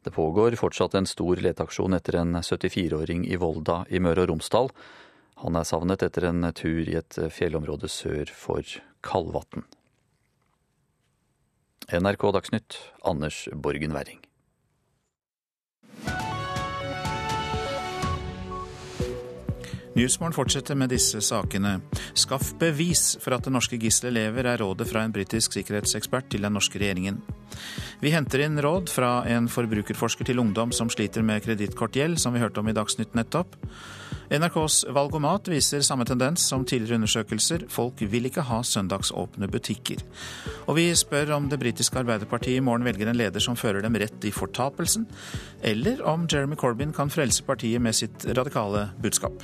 Det pågår fortsatt en stor leteaksjon etter en 74-åring i Volda i Møre og Romsdal. Han er savnet etter en tur i et fjellområde sør for Kalvatn. NRK Dagsnytt, Anders Borgen Werring. Nyhetsmorgen fortsetter med disse sakene. Skaff bevis for at det norske gisselet lever, er rådet fra en britisk sikkerhetsekspert til den norske regjeringen. Vi henter inn råd fra en forbrukerforsker til ungdom som sliter med kredittkortgjeld, som vi hørte om i Dagsnytt nettopp. NRKs Valgomat viser samme tendens som tidligere undersøkelser. Folk vil ikke ha søndagsåpne butikker. Og vi spør om det britiske Arbeiderpartiet i morgen velger en leder som fører dem rett i fortapelsen, eller om Jeremy Corbyn kan frelse partiet med sitt radikale budskap.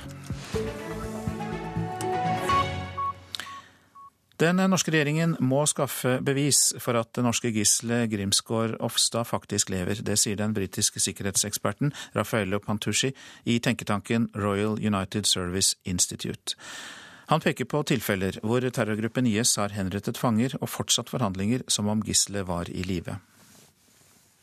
Den norske regjeringen må skaffe bevis for at det norske gisselet Grimsgaard Ofstad faktisk lever. Det sier den britiske sikkerhetseksperten Rafaello Pantucci i tenketanken Royal United Service Institute. Han peker på tilfeller hvor terrorgruppen IS har henrettet fanger og fortsatt forhandlinger som om gisselet var i live.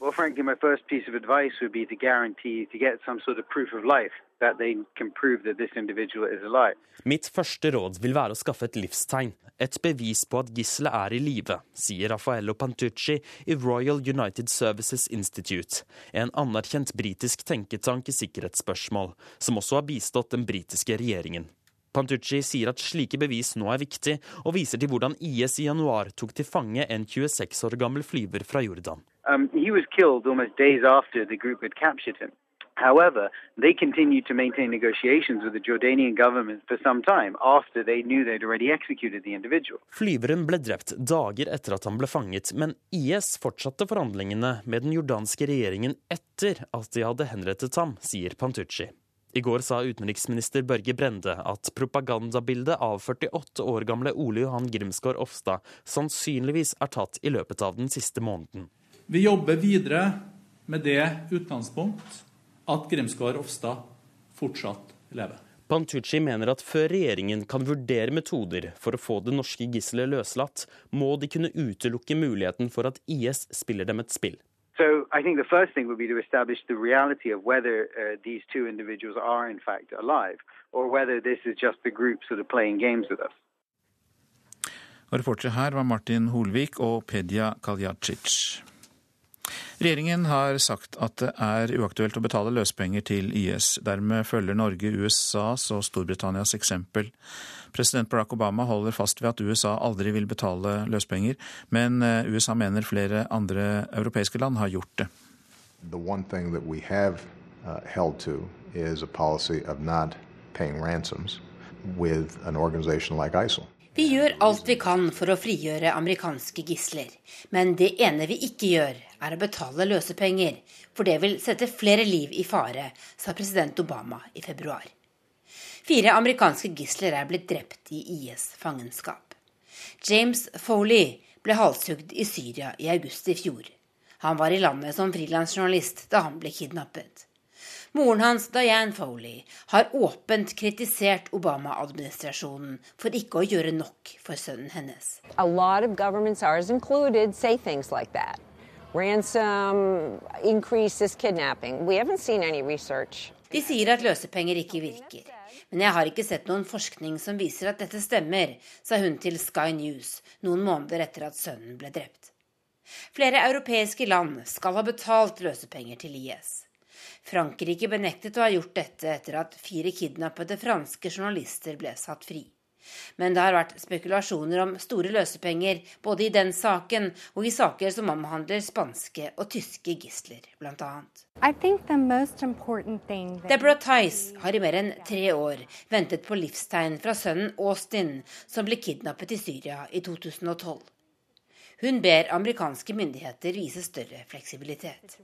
Well, frankly, my first piece of advice would be to guarantee to get some sort of proof of life that they can prove that this individual is alive. Mitt første råd vil være å skaffe et livstegn, et bevis på at gisselet er i live, sier Raffaello Pantucci i Royal United Services Institute, en anerkjent britisk tenketank i sikkerhetsspørsmål, som også har bistått den britiske regjeringen. Pantucci sier at slike bevis nå er viktig, og viser til hvordan IS i januar tok til fange en 26 år gammel flyver fra Jordan. Um. However, they continued to maintain negotiations with the Jordanian government for some time after they knew they'd already executed the individual. Flyveren ble drept dager etter at han ble fanget, men IS fortsatte forhandlingene med den jordanske regjeringen etter at de hadde henrettet ham, sier Pantucci. I går sa utenriksminister Børge Brende at propagandabildet av 48 år gamle Ole Johan Grimsgaard Ofstad sannsynligvis er tatt i løpet av den siste måneden. Vi jobber videre med det utgangspunkt at Grimsgaard Ofstad fortsatt lever. Pantucci mener at før regjeringen kan vurdere metoder for å få det norske gisselet løslatt, må de kunne utelukke muligheten for at IS spiller dem et spill. So I think the first thing would be to establish the reality of whether uh, these two individuals are in fact alive, or whether this is just the group sort of playing games with us. Og her var Martin Holvik og Pedja Kaljacic. Regjeringen har sagt at det er uaktuelt å betale løspenger til IS. Dermed følger Norge USAs og Storbritannias eksempel. President Barack Obama holder fast ved at USA aldri vil betale løspenger, men eh, USA mener flere andre europeiske land har gjort det. The one thing that we have uh, held to is a policy of not paying ransoms with an organization like ISIL. Vi gjør alt vi kan for å frigjøre amerikanske gisler, men det ene vi ikke gjør, er å betale løsepenger, for det vil sette flere liv i fare, sa president Obama i februar. Fire amerikanske gisler er blitt drept i IS' fangenskap. James Foley ble halshugd i Syria i august i fjor. Han var i landet som frilansjournalist da han ble kidnappet. Moren hans, Diane Foley, har åpent kritisert Obama-administrasjonen for ikke å gjøre nok for sønnen hennes. A lot of governments, ours included, say things like that. Ransom increases kidnapping. We haven't seen any research. De sier at løsepenger ikke virker. Men jeg har ikke sett noen forskning som viser at dette stemmer, sa hun til Sky News noen måneder etter at sønnen ble drept. Flere europeiske land skal ha betalt løsepenger til IS. Frankrike benektet å ha gjort dette etter at fire kidnappede franske journalister ble satt fri. Men det har vært spekulasjoner om store løsepenger både i den saken og i saker som omhandler spanske og tyske gisler, bl.a. Deborah Tice har i mer enn tre år ventet på livstegn fra sønnen Austin, som ble kidnappet i Syria i 2012. Hun ber amerikanske myndigheter vise større fleksibilitet.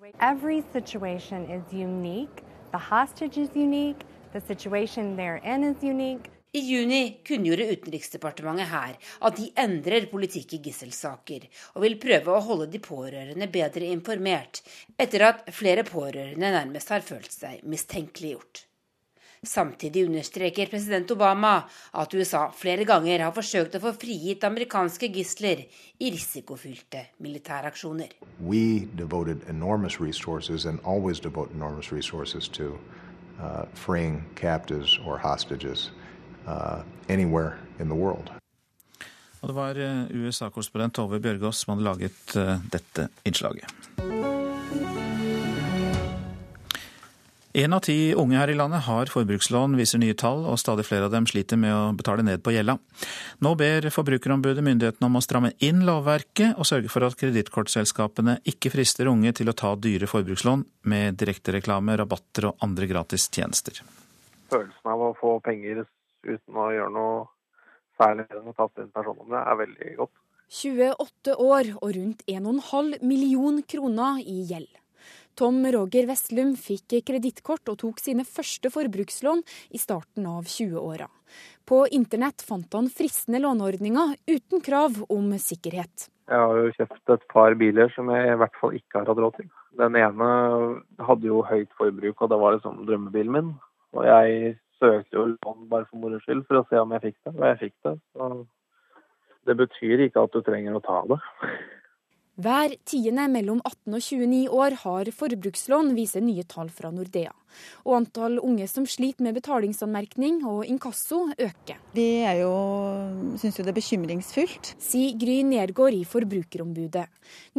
I juni kunngjorde Utenriksdepartementet her at de endrer politikk i gisselsaker, og vil prøve å holde de pårørende bedre informert, etter at flere pårørende nærmest har følt seg mistenkeliggjort. Samtidig understreker president Obama at USA flere ganger har forsøkt å få frigitt amerikanske gisler i risikofylte militæraksjoner. We devoted enormous resources and always devote enormous resources to uh, freeing captives or hostages uh, anywhere in the world. Og det var USA-korrespondent Tove Bjørgaas som hadde laget uh, dette innslaget. Én av ti unge her i landet har forbrukslån, viser nye tall, og stadig flere av dem sliter med å betale ned på gjelda. Nå ber Forbrukerombudet myndighetene om å stramme inn lovverket og sørge for at kredittkortselskapene ikke frister unge til å ta dyre forbrukslån med direktereklame, rabatter og andre gratis tjenester. Følelsen av å få penger uten å gjøre noe særlig enn å person om det er veldig godt. 28 år og rundt 1,5 million kroner i gjeld. Tom Roger Vestlum fikk kredittkort og tok sine første forbrukslån i starten av 20-åra. På internett fant han fristende låneordninger uten krav om sikkerhet. Jeg har jo kjøpt et par biler som jeg i hvert fall ikke har hatt råd til. Den ene hadde jo høyt forbruk, og det var liksom drømmebilen min. Og jeg søkte jo lån bare for moro skyld for å se om jeg fikk det, og jeg fikk det. Så det betyr ikke at du trenger å ta det. Hver tiende mellom 18 og 29 år har forbrukslån, viser nye tall fra Nordea. Og antall unge som sliter med betalingsanmerkning og inkasso øker. Vi er jo, syns jo det er bekymringsfullt. Sier Gry Nergård i Forbrukerombudet.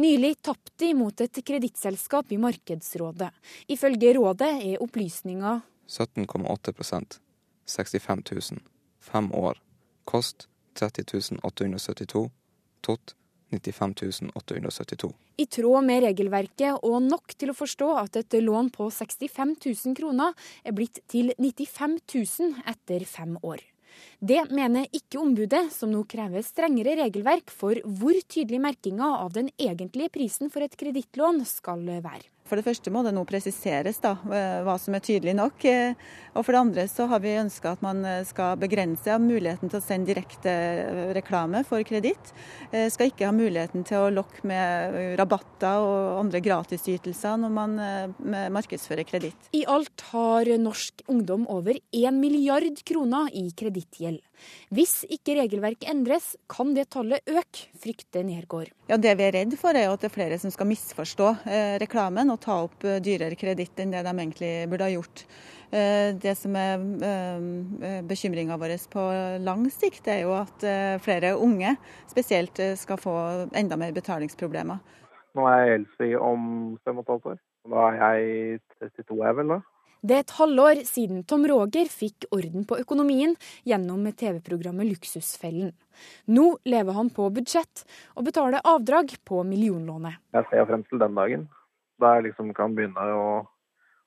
Nylig tapte de mot et kredittselskap i Markedsrådet. Ifølge rådet er opplysninga 17,8 65 000. Fem år. Kost 30 872. TOT 95 872. I tråd med regelverket og nok til å forstå at et lån på 65 000 kroner er blitt til 95 000 etter fem år. Det mener ikke ombudet, som nå krever strengere regelverk for hvor tydelig merkinga av den egentlige prisen for et kredittlån skal være. For det første må det nå presiseres da, eh, hva som er tydelig nok. Eh, og for det andre så har vi ønska at man eh, skal begrense muligheten til å sende direkte reklame for kreditt. Skal ikke ha muligheten til å lokke med rabatter og andre gratisytelser når man markedsfører kreditt. I alt har norsk ungdom over 1 milliard kroner i kredittgjeld. Hvis ikke regelverket endres, kan det tallet øke, frykter Nergård. Ja, Det vi er redd for er at det er flere som skal misforstå reklamen og ta opp eh, dyrere kreditt enn det de egentlig burde ha gjort. Eh, det som er eh, bekymringa vår på lang sikt, er jo at flere unge spesielt skal få enda mer betalingsproblemer. Nå er jeg eldst om fem og et halvt år. Da er jeg 32, er vel da. Det er et halvår siden Tom Roger fikk orden på økonomien gjennom TV-programmet Luksusfellen. Nå lever han på budsjett og betaler avdrag på millionlånet. Jeg ser frem til den dagen da jeg liksom kan begynne å,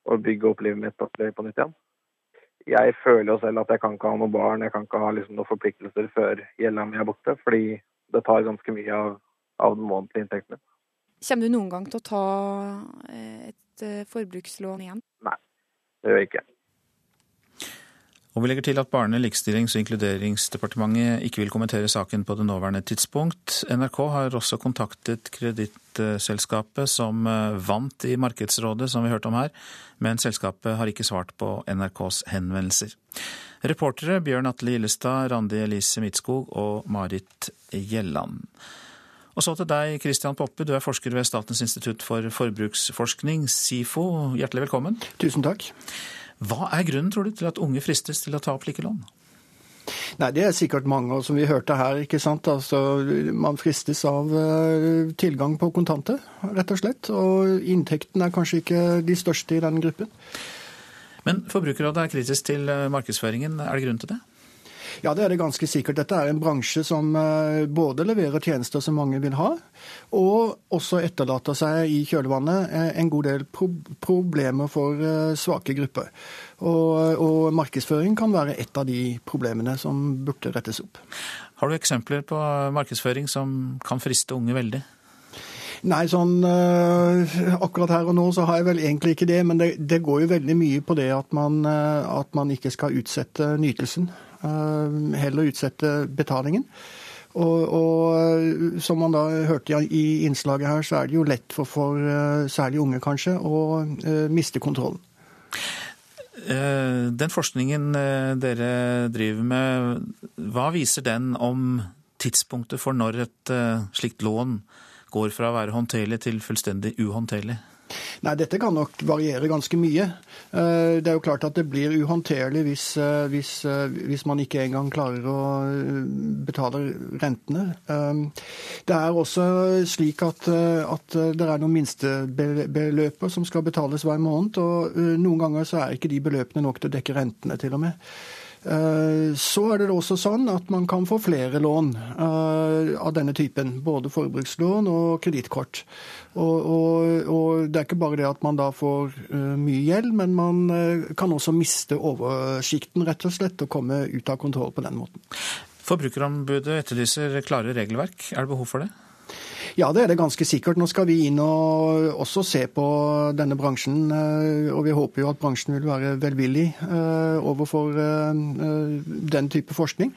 å bygge opp livet mitt på nytt igjen. Jeg føler jo selv at jeg kan ikke ha noe barn, jeg kan ikke ha liksom noen forpliktelser før gjelda mi er borte, fordi det tar ganske mye av, av den månedlige inntekten min. Kommer du noen gang til å ta eh, et eh, forbrukslån igjen? Nei. Det gjør jeg ikke. Og vi legger til at Barne-, likestillings- og inkluderingsdepartementet ikke vil kommentere saken på det nåværende tidspunkt. NRK har også kontaktet kredittselskapet som eh, vant i Markedsrådet, som vi hørte om her, men selskapet har ikke svart på NRKs henvendelser. Reportere Bjørn Atle Gillestad, Randi Elise Midtskog og Marit Gjelland. Og så til deg, Christian Poppe, du er forsker ved Statens institutt for forbruksforskning, SIFO. Hjertelig velkommen. Tusen takk. Hva er grunnen, tror du, til at unge fristes til å ta opp slike lån? Nei, Det er sikkert mange, og som vi hørte her. ikke sant? Altså, Man fristes av uh, tilgang på kontanter, rett og slett. Og inntekten er kanskje ikke de største i den gruppen. Men Forbrukerrådet er kritisk til eh, markedsføringen. Er det grunn til det? Ja, det er det ganske sikkert. Dette er en bransje som eh, både leverer tjenester som mange vil ha, og også etterlater seg i kjølvannet eh, en god del pro problemer for eh, svake grupper. Og, og, markedsføring kan være et av de problemene som burde rettes opp. Har du eksempler på markedsføring som kan friste unge veldig? Nei, sånn akkurat her og nå så har jeg vel egentlig ikke det. Men det, det går jo veldig mye på det at man, at man ikke skal utsette nytelsen. Eh, heller utsette betalingen. Og, og, som man da hørte i innslaget her, så er det jo lett for, for eh, særlig unge kanskje å uh, miste kontrollen. Den forskningen dere driver med, hva viser den om tidspunktet for når et slikt lån går fra å være håndterlig til fullstendig uhåndterlig? Nei, Dette kan nok variere ganske mye. Eh, det er jo klart at det blir uhåndterlig hvis, eh, hvis, eh, hvis man ikke engang klarer å betale rentene. Det er også slik at, at det er noen minstebeløper som skal betales hver måned. og Noen ganger så er ikke de beløpene nok til å dekke rentene, til og med. Så er det også sånn at man kan få flere lån av denne typen. Både forbrukslån og kredittkort. Og, og, og, det er ikke bare det at man da får uh, mye gjeld, men man kan også miste oversikten, rett og slett, og komme ut av kontroll på den måten. Forbrukerombudet etterlyser klare regelverk. Er det behov for det? Ja, det er det ganske sikkert. Nå skal vi inn og også se på denne bransjen. Eh, og vi håper jo at bransjen vil være velvillig overfor den type forskning.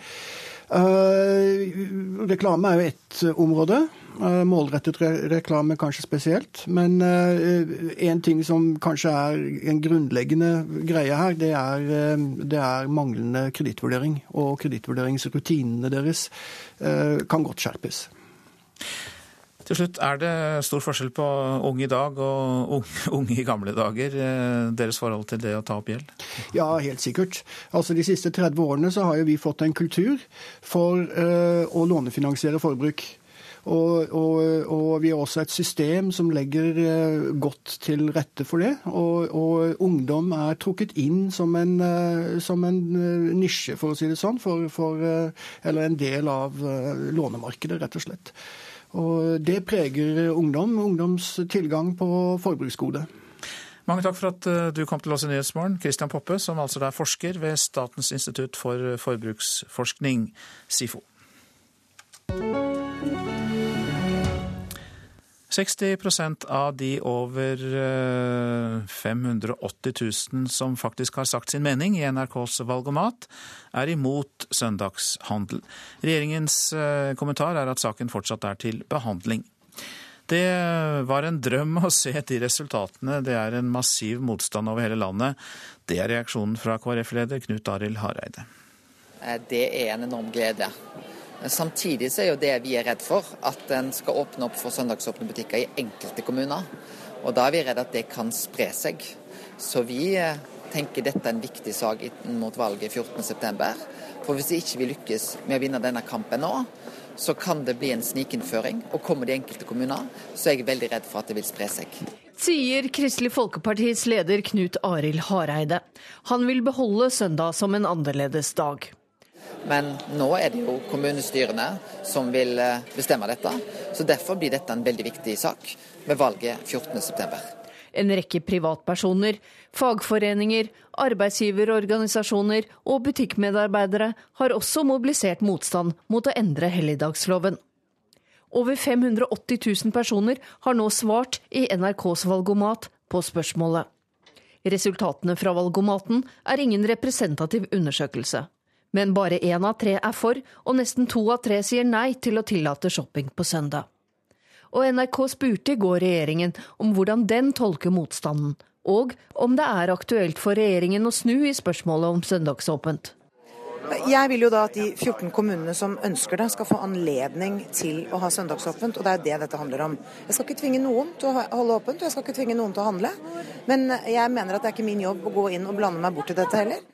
Reklame er jo ett område. Eh, målrettet reklame kanskje spesielt. Men eh, ting som kanskje er en grunnleggende greie her, det er, eh, det er manglende kredittvurdering. Og kredittvurderingsrutinene deres kan godt skjerpes. Til slutt, Er det stor forskjell på unge i dag og unge i gamle dager? Deres forhold til det å ta opp gjeld? Ja, helt sikkert. Altså De siste 30 årene så har jo vi fått en kultur for å lånefinansiere forbruk. Og, og, og, vi har også et system som legger eh, godt til rette for det. Og, og ungdom er trukket inn som en, eh, som en, eh, nisje, for å si det sånn, for, for, eller en del av lånemarkedet, rett og slett. Og det preger ungdom, ungdoms tilgang på forbruksgode. Mange takk for at du kom til oss i Nyhetsmorgen, Christian Poppe, som altså er forsker ved Statens institutt for forbruksforskning, SIFO. 60% av de over 580 eh, 000 som faktisk har sagt sin mening i NRKs Valgomat, er imot søndagshandel. Regjeringens eh, kommentar er at saken fortsatt er til behandling. Det var en drøm å se de resultatene. Det er en massiv motstand over hele landet. Det er reaksjonen fra KrF-leder Knut Arild Hareide. Eh, det er en enorm glede. Samtidig så er jo det vi er redd for, at en skal åpne opp for søndagsåpne butikker i enkelte kommuner. Og da er vi redd at det kan spre seg. Så vi eh, tenker dette er en viktig sak mot valget 14.9. For hvis vi ikke lykkes med å vinne denne kampen nå, så kan det bli en snikinnføring. Og kommer de enkelte kommuner, så er jeg veldig redd for at det vil spre seg. Sier Kristelig Folkepartis leder Knut Arild Hareide. Han vil beholde søndag som en annerledes dag. Men nå er det jo kommunestyrene som vil eh, bestemme dette. Så derfor blir dette en veldig viktig sak ved valget 14.9. En rekke privatpersoner, fagforeninger, arbeidsgiverorganisasjoner og butikkmedarbeidere har også mobilisert motstand mot å endre helligdagsloven. Over 580 000 personer har nå svart i NRKs valgomat på spørsmålet. Resultatene fra valgomaten er ingen representativ undersøkelse. Men bare én av tre er for, og nesten to av tre sier nei til å tillate shopping på søndag. Og NRK spurte i går regjeringen om hvordan den tolker motstanden, og om det er aktuelt for regjeringen å snu i spørsmålet om søndagsåpent. Jeg vil jo da at de 14 kommunene som ønsker det, skal få anledning til å ha søndagsåpent. Og det er det dette handler om. Jeg skal ikke tvinge noen til å holde åpent, og jeg skal ikke tvinge noen til å handle. Men jeg mener at det er ikke min jobb å gå inn og blande meg bort i dette heller.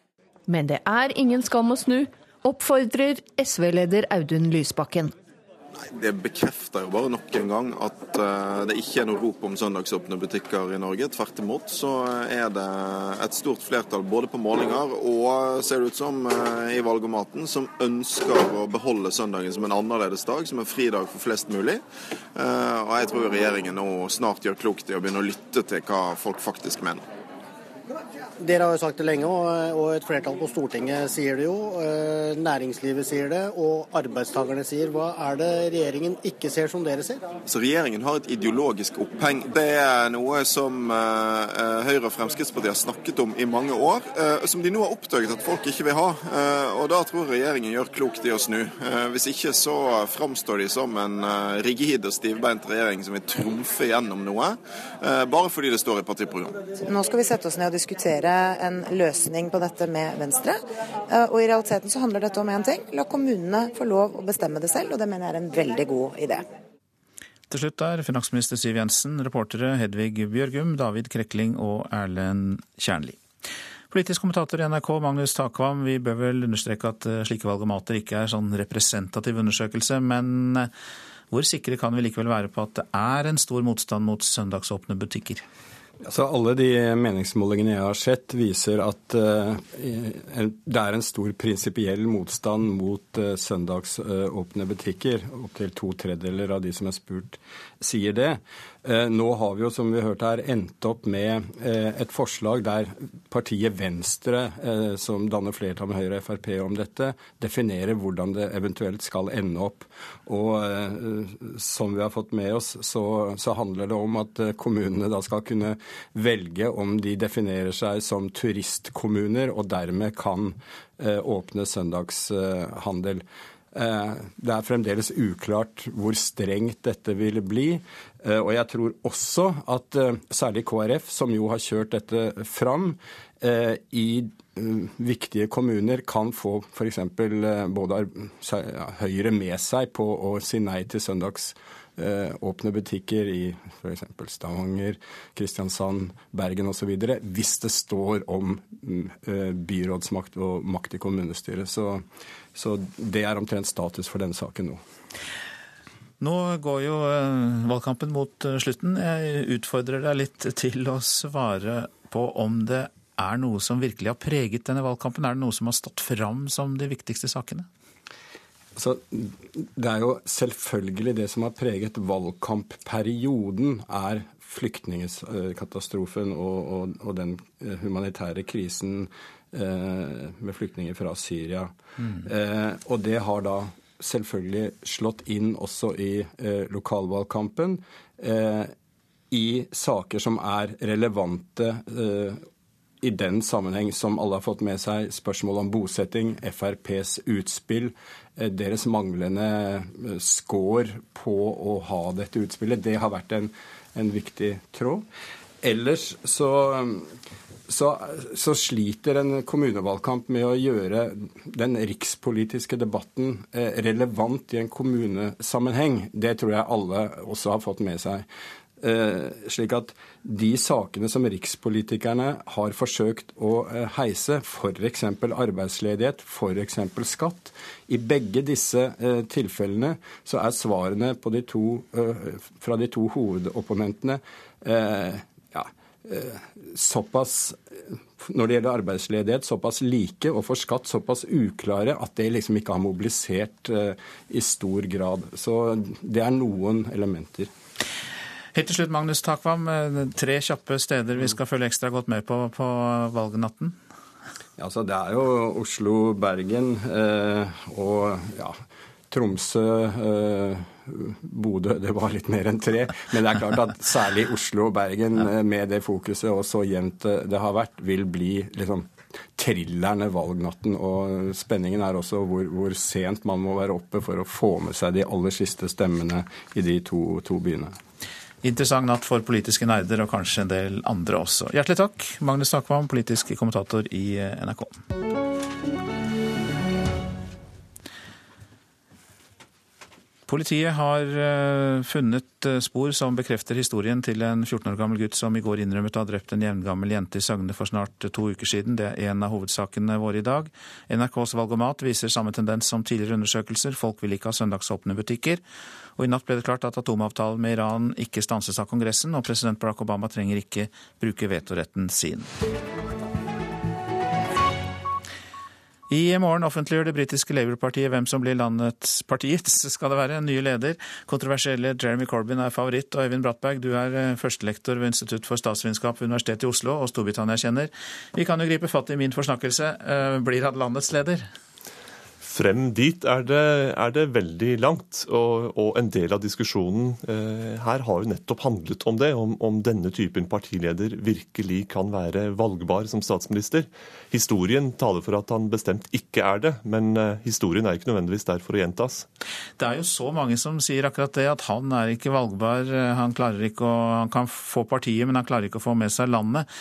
Men det er ingen skam å snu, oppfordrer SV-leder Audun Lysbakken. Det bekrefter jo bare nok en gang at uh, det ikke er noe rop om søndagsåpne butikker i Norge. Tvert imot så er det et stort flertall både på målinger og ser det ut som uh, i valgomaten som ønsker å beholde søndagen som en annerledes dag, som en fridag for flest mulig. Uh, og jeg tror regjeringen nå snart gjør klokt i å begynne å lytte til hva folk faktisk mener. Dere har jo sagt det lenge, og et flertall på Stortinget sier det jo. Eh, næringslivet sier det, og arbeidstakerne sier. Hva er det regjeringen ikke ser som dere ser? Så Regjeringen har et ideologisk oppheng. Det er noe som eh, Høyre og Fremskrittspartiet har snakket om i mange år, eh, som de nå har oppdaget at folk ikke vil ha. Og da tror jeg regjeringen gjør klokt i å snu. Hvis ikke så framstår de som en rigid og stivbeint regjering som vil trumfe gjennom noe, bare fordi det står i partiprogrammet. Nå skal vi sette oss ned og diskutere diskutere en løsning på dette med Venstre. Eh, og i realiteten så handler dette om én ting. La kommunene få lov å bestemme det selv, og det mener jeg er en veldig god idé. Til slutt er finansminister Siv Jensen, reportere Hedvig Bjørgum, David Krekling og Erlend Kjernli. Politisk kommentator i NRK Magnus Takvam, vi bør vel understreke at eh, slike valgomater ikke er sånn representativ undersøkelse, men eh, hvor sikre kan vi likevel være på at det er en stor motstand mot søndagsåpne butikker? Altså, alle de meningsmålingene jeg har sett, viser at uh, det er en stor prinsipiell motstand mot uh, søndagsåpne uh, butikker. Opptil to tredjedeler av de som er spurt, sier det. Eh, nå har vi jo, som vi hørte her, endt opp med eh, et forslag der partiet Venstre, eh, som danner flertall med Høyre og Frp om dette, definerer hvordan det eventuelt skal ende opp. Og som vi har fått med oss, så, så handler det om at kommunene da skal kunne velge om de definerer seg som turistkommuner, og dermed kan åpne søndagshandel. Eh, det er fremdeles uklart hvor strengt dette vil bli. Eh, og jeg tror også at eh, særlig KrF, som jo har kjørt dette fram, i viktige kommuner kan få f.eks. både Høyre med seg på å si nei til søndags åpne butikker i f.eks. Stavanger, Kristiansand, Bergen osv. hvis det står om mm, byrådsmakt og makt i kommunestyret. Så så det er omtrent status for denne saken nå. Nå går jo eh, valgkampen mot eh, slutten. Jeg utfordrer deg litt til å svare på om det er noe som virkelig har preget denne valgkampen. Er det noe som har stått fram som de viktigste sakene? Altså, det er jo selvfølgelig det som har preget valgkampperioden, er flyktningkatastrofen og, og, og den eh, humanitære krisen Eh, med flyktninger fra Syria. Mm. Eh, og det har da selvfølgelig slått inn også i eh, lokalvalgkampen. I saker som er relevante i den sammenheng, som alle har fått med seg, spørsmål om bosetting, FrPs utspill, deres manglende score på å ha dette utspillet, det har vært en, en viktig tråd. Ellers så så, så, sliter en kommunevalgkamp med å gjøre den rikspolitiske debatten eh, relevant i en kommunesammenheng. Det tror jeg alle også har fått med seg. Eh, slik at de sakene som rikspolitikerne har forsøkt å eh, heise, f.eks. arbeidsledighet, f.eks. skatt, i begge disse eh, tilfellene så er svarene de to, fra de to hovedopponentene Eh, såpass når det gjelder arbeidsledighet, såpass like og for skatt såpass uklare at det liksom ikke har mobilisert i stor grad. Så det er noen elementer. Helt til slutt, Magnus Takvam. Eh, tre kjappe steder vi skal følge ekstra godt med på på valgnatten? Ja, altså Det er jo Oslo, Bergen eh, og ja, Tromsø. Eh, Bodø det var litt mer enn tre. Men det er klart at særlig Oslo og Bergen, eh, med det fokuset og så jevnt eh, det har vært, vil bli liksom thrillerne valgnatten. Og spenningen er også hvor, hvor, sent man må være oppe for å få med seg de aller siste stemmene i de to, to byene. Interessant natt for politiske nerder og kanskje en del andre også. Hjertelig takk, Magnus Takvam, politisk kommentator i eh, NRK. Politiet har eh, funnet eh, spor som bekrefter historien til en 14 år gammel gutt som i går innrømmet å ha drept en jevngammel jente i Søgne for snart to uker siden. Det er en av hovedsakene våre i dag. NRKs Valgomat viser samme tendens som tidligere undersøkelser. Folk vil ikke ha søndagsåpne butikker. Og i natt ble det klart at atomavtalen med Iran ikke stanses av Kongressen, og president Barack Obama trenger ikke bruke vetoretten sin. I morgen offentliggjør det britiske Labour-partiet hvem som blir landets partiets, skal det være, nye leder. Kontroversielle Jeremy Corbyn er favoritt, og Øyvind Brattberg, du er eh, førstelektor ved Institutt for statsvitenskap ved Universitetet i Oslo og Storbritannia-kjenner. Vi kan jo gripe fatt i min forsnakkelse. Eh, blir han landets leder? Frem dit er det, er det veldig langt. Og, og, en del av diskusjonen eh, her har jo nettopp handlet om det. Om, om, denne typen partileder virkelig kan være valgbar som statsminister. Historien taler for at han bestemt ikke er det, men eh, historien er ikke nødvendigvis der for å gjentas. Det er jo så mange som sier akkurat det, at han er ikke valgbar. Han, klarer ikke å, han kan få partiet, men han klarer ikke å få med seg landet.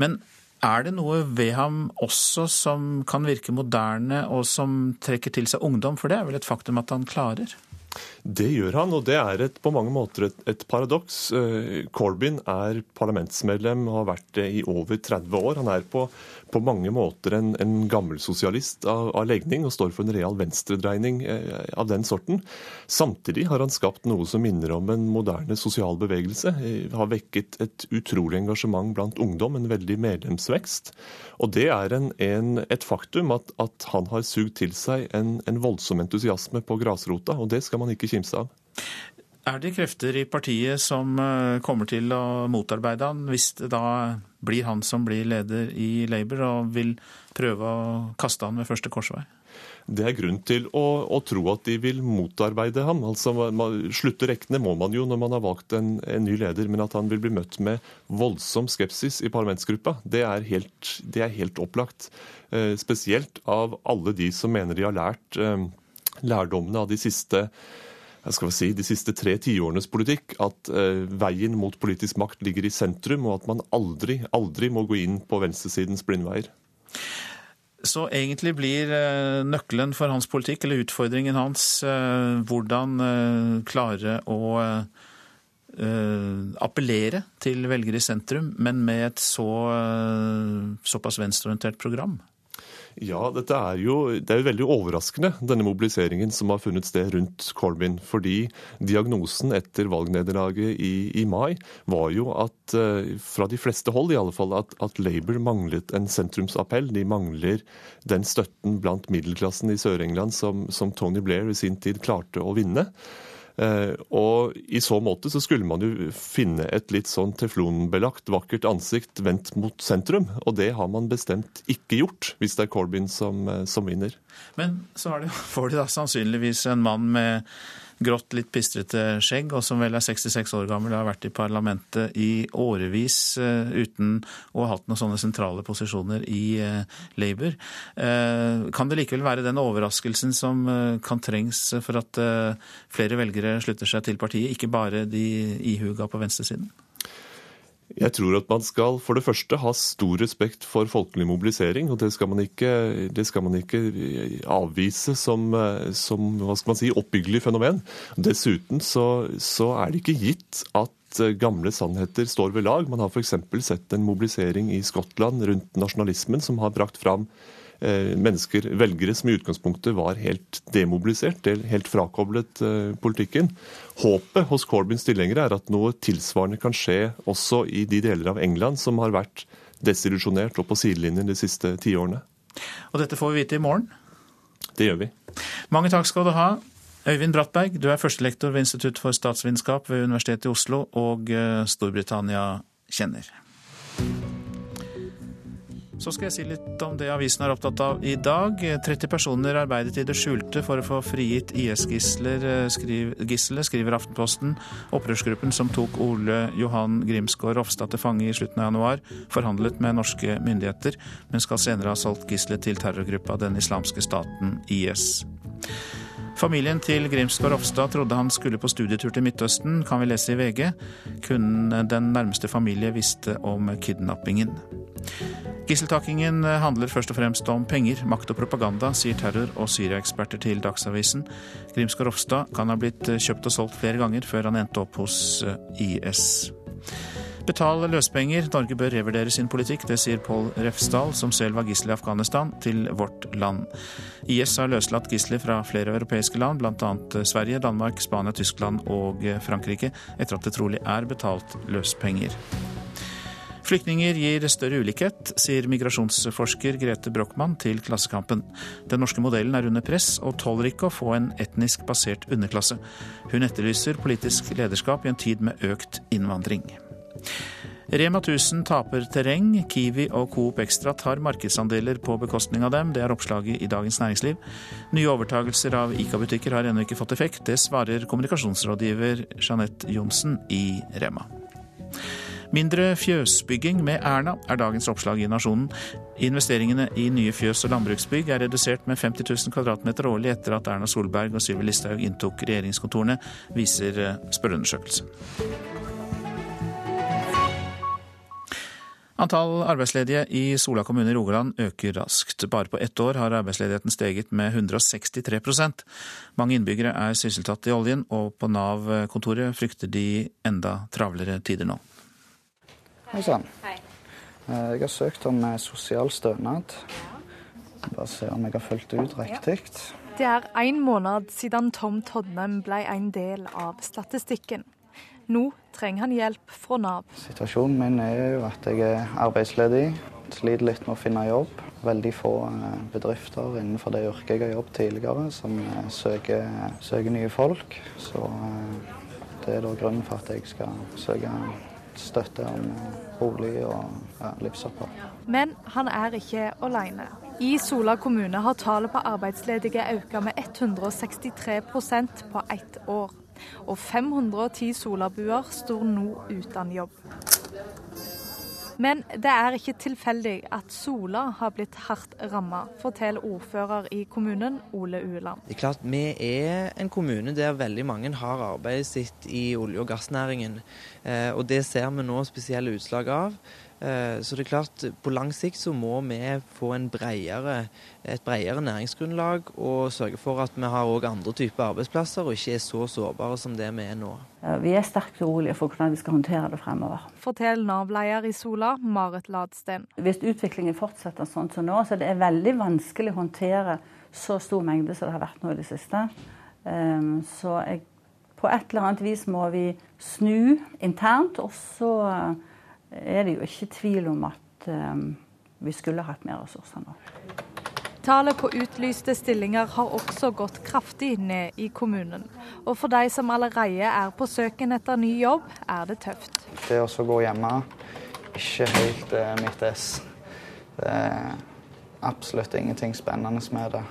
Men er det noe ved ham også som kan virke moderne, og som trekker til seg ungdom? For det er vel et faktum at han klarer? Det gjør han, og det er et, på mange måter et, et paradoks. Eh, Corbyn er parlamentsmedlem og har vært det i over 30 år. Han er på, på mange måter en, en gammelsosialist av, av legning og står for en real venstredreining eh, av den sorten. Samtidig har han skapt noe som minner om en moderne sosial bevegelse. Eh, har vekket et utrolig engasjement blant ungdom, en veldig medlemsvekst. Og det er en, en, et faktum at, at, han har sugd til seg en, en voldsom entusiasme på grasrota, og det skal man ikke kimse av. Er det krefter i partiet som eh, kommer til å motarbeide han, hvis det da blir han som blir leder i Labour, og vil prøve å kaste han ved første korsvei? Det er grunn til å, å tro at de vil motarbeide ham. Altså, man, Slutte rekkene må man jo når man har valgt en, en, ny leder, men at han vil bli møtt med voldsom skepsis i parlamentsgruppa, det er helt, det er helt opplagt. Eh, spesielt av alle de som mener de har lært eh, lærdommene av de siste jeg skal si, de siste tre tiårenes politikk, at eh, veien mot politisk makt ligger i sentrum, og at man aldri, aldri må gå inn på venstresidens blindveier. Så egentlig blir eh, nøkkelen for hans politikk, eller utfordringen hans, eh, hvordan eh, klare å appellere til velgere i sentrum, men med et så, såpass venstreorientert program? Ja, dette er jo, det er jo veldig overraskende, denne mobiliseringen som har funnet sted rundt Corbyn. Fordi diagnosen etter valgnederlaget i, i, mai var jo at, eh, fra de fleste hold i alle fall, at, at Labour manglet en sentrumsappell. De mangler den støtten blant middelklassen i Sør-England som, som Tony Blair i sin tid klarte å vinne. Eh, og I så måte så skulle man jo finne et litt sånn teflonbelagt, vakkert ansikt vendt mot sentrum. Og det har man bestemt ikke gjort, hvis det er Corbyn som, eh, som vinner. Men så det, får de da sannsynligvis en mann med grått, litt pistrete skjegg, og som vel er 66 år gammel og har vært i parlamentet i årevis uh, uten å ha hatt noen sånne sentrale posisjoner i uh, Labour. Uh, kan det likevel være den overraskelsen som kan trengs for at flere velgere slutter seg til partiet, ikke bare de ihuga på venstresiden? Jeg tror at man skal for det første ha stor respekt for folkelig mobilisering. og Det skal man ikke, skal man ikke avvise som, som hva skal man si, oppbyggelig fenomen. Dessuten så, så er det ikke gitt at gamle sannheter står ved lag. Man har f.eks. sett en mobilisering i Skottland rundt nasjonalismen som har brakt fram Eh, mennesker, velgere, som i utgangspunktet var helt demobilisert, helt frakoblet eh, politikken. Håpet hos Corbyns tilhengere er at noe tilsvarende kan skje også i de deler av England som har vært desillusjonert og på sidelinjen de siste tiårene. Og dette får vi vite i morgen? Det gjør vi. Mange takk skal du ha. Øyvind Brattberg, du er førstelektor ved Institutt for statsvitenskap ved Universitetet i Oslo og eh, Storbritannia kjenner. Så skal jeg si litt om det avisen er opptatt av i dag. 30 personer arbeidet i det skjulte for å få frigitt IS-gisselet, eh, skriv, skriver Aftenposten. Opprørsgruppen som tok Ole Johan Grimsgaard Rofstad til fange i slutten av januar, forhandlet med norske myndigheter, men skal senere ha solgt gisselet til terrorgruppa Den islamske staten IS. Familien til Grimsgaard Ropstad trodde han skulle på studietur til Midtøsten, kan vi lese i VG. Kun den nærmeste familie visste om kidnappingen. Gisseltakingen handler først og fremst om penger, makt og propaganda, sier terror- og Syria-eksperter til Dagsavisen. Grimsgaard Ropstad kan ha blitt kjøpt og solgt flere ganger før han endte opp hos IS. Betal løspenger, Norge bør revurdere sin politikk, det sier Pål Refsdal, som selv var gissel i Afghanistan, til Vårt Land. IS har løslatt gisler fra flere europeiske land, bl.a. Sverige, Danmark, Spania, Tyskland og Frankrike, etter at det trolig er betalt løspenger. Flyktninger gir større ulikhet, sier migrasjonsforsker Grete Brochmann til Klassekampen. Den norske modellen er under press og tåler ikke å få en etnisk basert underklasse. Hun etterlyser politisk lederskap i en tid med økt innvandring. Rema 1000 taper terreng. Kiwi og Coop Extra tar markedsandeler på bekostning av dem. Det er oppslaget i Dagens Næringsliv. Nye overtagelser av ICA-butikker har ennå ikke fått effekt. Det svarer kommunikasjonsrådgiver Jeanette Johnsen i Rema. Mindre fjøsbygging med Erna er dagens oppslag i Nasjonen. Investeringene i nye fjøs- og landbruksbygg er redusert med 50 000 kvadratmeter årlig etter at Erna Solberg og Sylvi Listhaug inntok regjeringskontorene, viser spørreundersøkelse. Antall arbeidsledige i Sola kommune i Rogaland øker raskt. Bare på ett år har arbeidsledigheten steget med 163% Mange innbyggere er sysselsatt i oljen, og på Nav-kontoret frykter de enda travlere tider nå. Hei sann. Jeg har søkt om sosial stønad. Bare se om jeg har fulgt det ut riktig. Det er én måned siden Tom Todnem ble en del av statistikken. Nå trenger han hjelp fra Nav. Situasjonen min er jo at jeg er arbeidsledig. Sliter litt med å finne jobb. Veldig få bedrifter innenfor det yrket jeg har jobbet tidligere, som søker, søker nye folk. Så det er da grunnen for at jeg skal søke støtte om bolig og ja, livsopphold. Men han er ikke alene. I Sola kommune har tallet på arbeidsledige økt med 163% på ett år og 510 solabuer står nå uten jobb. Men det er ikke tilfeldig at Sola har blitt hardt rammet, forteller ordfører i kommunen, Ole Ueland. Det er klart Vi er en kommune der veldig mange har arbeidet sitt i olje- og gassnæringen. Og det ser vi nå spesielle utslag av. Så det er klart, på lang sikt så må vi få bredere, et bredere næringsgrunnlag og sørge for at vi har òg andre typer arbeidsplasser og ikke er så sårbare som det vi er nå. Vi er sterkt urolige for hvordan vi skal håndtere det fremover. Forteller Nav-leder i Sola, Marit Ladsten. Hvis utviklingen fortsetter sånn som nå, så det er veldig vanskelig å håndtere så stor mengde som det har vært nå i det siste. Så jeg, på et eller annet vis må vi snu internt, og så er det jo ikke tvil om at um, vi skulle hatt mer ressurser nå. Tallet på utlyste stillinger har også gått kraftig ned i kommunen. Og for de som allerede er på søken etter ny jobb, er det tøft. Det å gå hjemme, ikke helt uh, mitt ess. Det er absolutt ingenting spennende med det.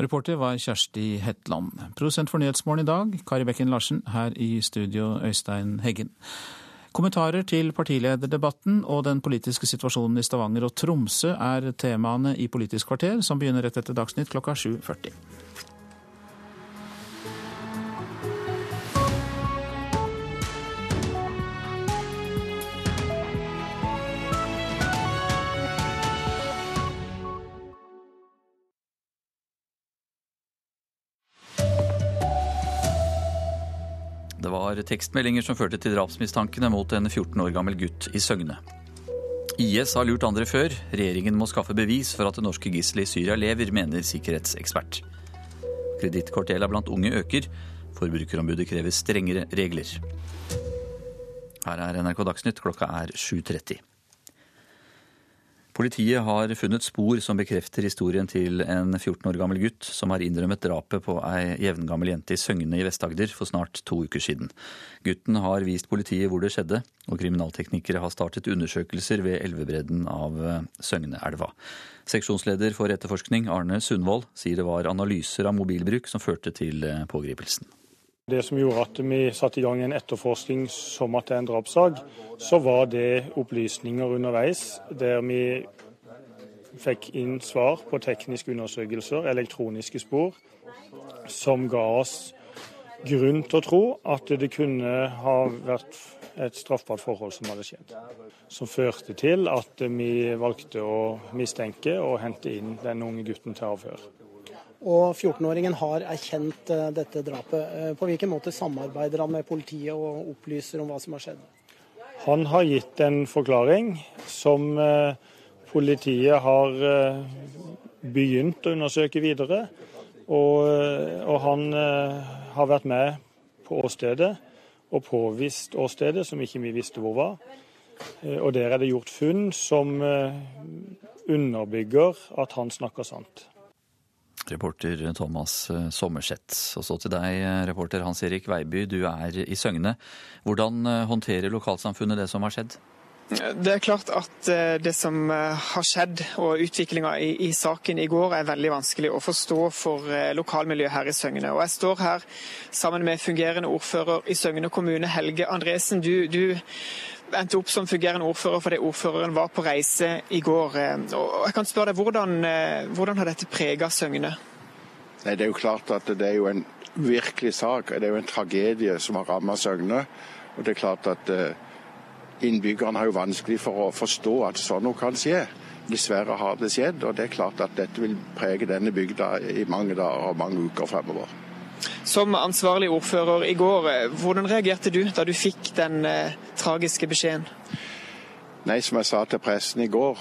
Reporter var Kjersti Hetland. Produsent for Nyhetsmorgen i dag, Kari Bekken Larsen. Her i studio, Øystein Heggen. Kommentarer til partilederdebatten og den politiske situasjonen i Stavanger og Tromsø er temaene i Politisk kvarter, som begynner rett etter Dagsnytt klokka 7.40. Det tekstmeldinger som førte til drapsmistankene mot en 14 år gammel gutt i Søgne. IS har lurt andre før. Regjeringen må skaffe bevis for at det norske gisselet i Syria lever, mener sikkerhetsekspert. Kredittkortgjelda blant unge øker. Forbrukerombudet krever strengere regler. Her er NRK Dagsnytt, klokka er 7.30. Politiet har funnet spor som bekrefter historien til en 14 år gammel gutt som har innrømmet drapet på ei jevngammel jente i Søgne i Vest-Agder for snart to uker siden. Gutten har vist politiet hvor det skjedde, og kriminalteknikere har startet undersøkelser ved elvebredden av Søgneelva. Seksjonsleder for etterforskning, Arne Sundvold, sier det var analyser av mobilbruk som førte til pågripelsen. Det som gjorde at vi satte i gang en etterforskning som at det er en drapssak, så var det opplysninger underveis der vi fikk inn svar på tekniske undersøkelser, elektroniske spor, som ga oss grunn til å tro at det kunne ha vært et straffbart forhold som hadde skjedd. Som førte til at vi valgte å mistenke og hente inn den unge gutten til avhør. Og 14-åringen har erkjent eh, dette drapet. Eh, på hvilken måte samarbeider han med politiet og opplyser om hva som har skjedd? Han har gitt en forklaring som eh, politiet har begynt å undersøke videre. Og, og han har vært med på åstedet og påvist åstedet, som ikke vi visste hvor var. Og der er det gjort funn som underbygger at han snakker sant. Reporter Thomas eh, Sommerseth. Og så til deg, eh, reporter Hans Erik Veiby. Du er i Søgne. Hvordan eh, håndterer lokalsamfunnet det som har skjedd? Det er klart at det som har skjedd og utviklinga i, i, saken i går er veldig vanskelig å forstå for lokalmiljøet her i Søgne. Og Jeg står her sammen med fungerende ordfører i Søgne kommune, Helge Andresen. Du, du endte opp som fungerende ordfører fordi ordføreren var på reise i går. Og jeg kan spørre deg, Hvordan, hvordan har dette prega Søgne? Nei, Det er jo klart at det er jo en virkelig sak. Det er jo en tragedie som har rammet Søgne. Og det er klart at eh, innbyggerne har jo vanskelig for å forstå at sånn noe kan skje. Dessverre har det skjedd, og det er klart at dette vil prege denne bygda i mange dager og mange uker fremover. Som ansvarlig ordfører i går, eh, hvordan reagerte du da du fikk den eh, tragiske beskjeden? Nei, som jeg sa til pressen i går,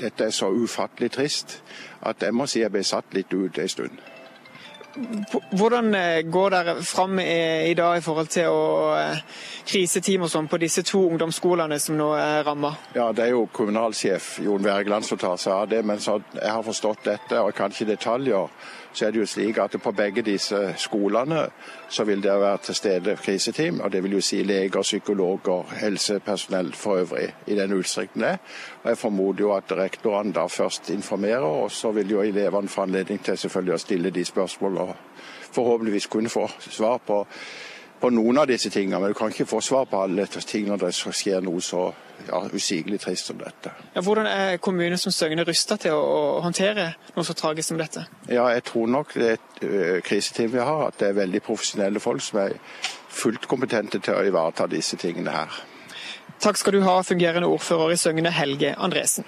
dette er så ufattelig trist at jeg må si jeg ble satt litt ut en stund. Hvordan eh, går dere fram i dag i forhold til å eh, kriseteam og sånn på disse to ungdomsskolene som nå er ramma? Ja, det er jo kommunalsjef Jon Wergeland som tar seg av det. Men så jeg har forstått dette, og kanskje detaljer, så er det jo slik at på begge disse skolene så vil det være til stede kriseteam. og Det vil jo si leger, psykologer, helsepersonell for øvrig, i den utstrekning det Og Jeg formoder jo at rektorene da først informerer, og så vil jo elevene få anledning til selvfølgelig å stille de spørsmålene og forhåpentligvis kunne få svar på på noen av disse tingene, men du kan ikke få svar på alle ting når det skjer noe så ja, usigelig trist som dette. Ja, hvordan er kommunen som Søgne rusta til å håndtere noe så tragisk som dette? Ja, Jeg tror nok det er et ø, kriseteam vi har, at det er veldig profesjonelle folk som er fullt kompetente til å ivareta disse tingene her. Takk skal du ha, fungerende ordfører i Søgne, Helge Andresen.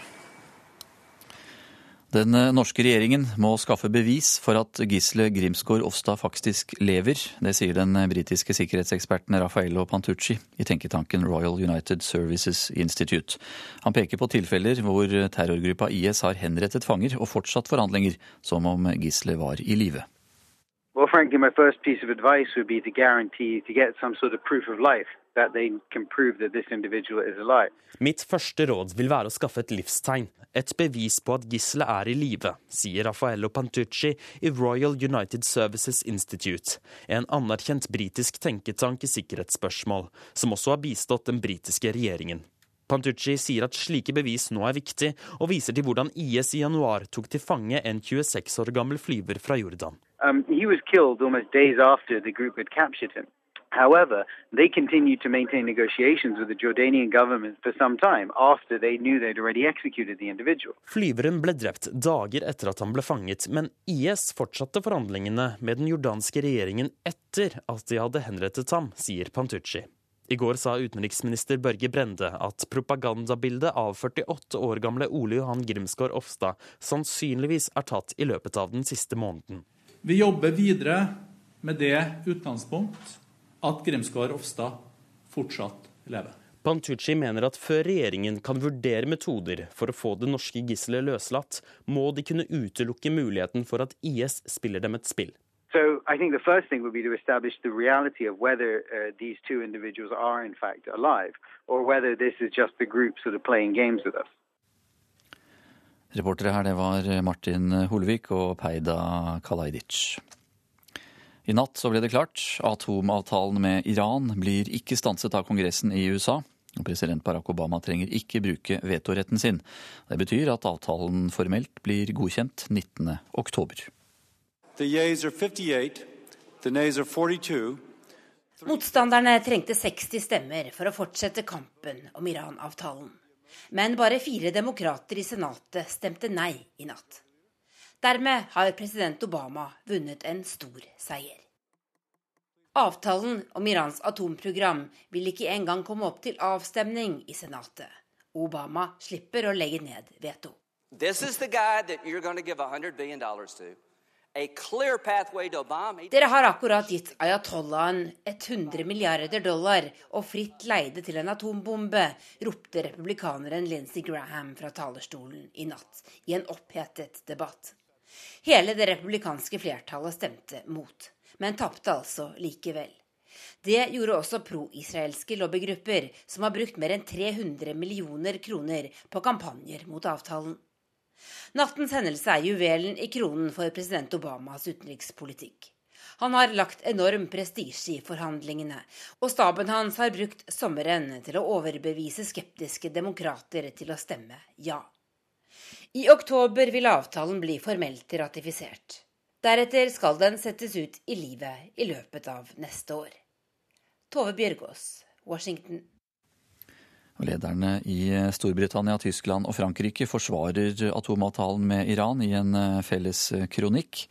Den eh, norske regjeringen må skaffe bevis for at Gisle Grimsgaard Ofstad faktisk lever. Det sier den britiske sikkerhetseksperten Raffaello Pantucci i tenketanken Royal United Services Institute. Han peker på tilfeller hvor terrorgruppa IS har henrettet fanger og fortsatt forhandlinger som om Gisle var i live. Well, frankly, my first piece of advice would be to guarantee to get some sort of proof of life. Mitt første råd vil være å skaffe et livstegn, et bevis på at gisselet er i live, sier Raffaello Pantucci i Royal United Services Institute, en anerkjent britisk tenketank i sikkerhetsspørsmål, som også har bistått den britiske regjeringen. Pantucci sier at slike bevis nå er viktig, og viser til hvordan IS i januar tok til fange en 26 år gammel flyver fra Jordan. Um, However, they continued to maintain negotiations with the Jordanian government for some time after they knew they'd already executed the individual. Flyveren ble drept dager etter at han ble fanget, men IS fortsatte forhandlingene med den jordanske regjeringen etter at de hadde henrettet ham, sier Pantucci. I går sa utenriksminister Børge Brende at propagandabildet av 48 år gamle Ole Johan Grimsgaard Ofstad sannsynligvis er tatt i løpet av den siste måneden. Vi jobber videre med det utgangspunkt at Grimsgaard Ofstad fortsatt lever. Pantucci mener at før regjeringen kan vurdere metoder for å få det norske gisselet løslatt, må de kunne utelukke muligheten for at IS spiller dem et spill. So I think the first thing would be to establish the reality of whether uh, these two individuals are in fact alive, or whether this is just the group sort of playing games with us. Reportere her, det var Martin Holvik og Peida Kalajdic. I natt så ble det klart. Atomavtalen med Iran blir ikke stanset av Kongressen i USA. Og president Barack Obama trenger ikke bruke vetoretten sin. Det betyr at avtalen formelt blir godkjent 19. oktober. Motstanderne trengte 60 stemmer for å fortsette kampen om Iran-avtalen. Men bare fire demokrater i Senatet stemte nei i natt. Dermed har president Obama vunnet en stor seier. Avtalen om Irans atomprogram vil ikke engang komme opp til avstemning i Senatet. Obama slipper å legge ned veto. Dere har akkurat gitt ayatollahen 100 milliarder dollar og fritt leide til en atombombe, ropte republikaneren Lindsey Graham fra talerstolen i natt i en opphetet debatt. Hele det republikanske flertallet stemte mot, men tapte altså likevel. Det gjorde også pro-israelske lobbygrupper, som har brukt mer enn 300 millioner kroner på kampanjer mot avtalen. Nattens hendelse er juvelen i kronen for president Obamas utenrikspolitikk. Han har lagt enorm prestisje i forhandlingene, og staben hans har brukt sommeren til å overbevise skeptiske demokrater til å stemme ja. I oktober vil avtalen bli formelt ratifisert. Deretter skal den settes ut i livet i løpet av neste år. Tove Bjørgaas, Washington. Lederne i Storbritannia, Tyskland og Frankrike forsvarer atomavtalen med Iran i en eh, felles kronikk.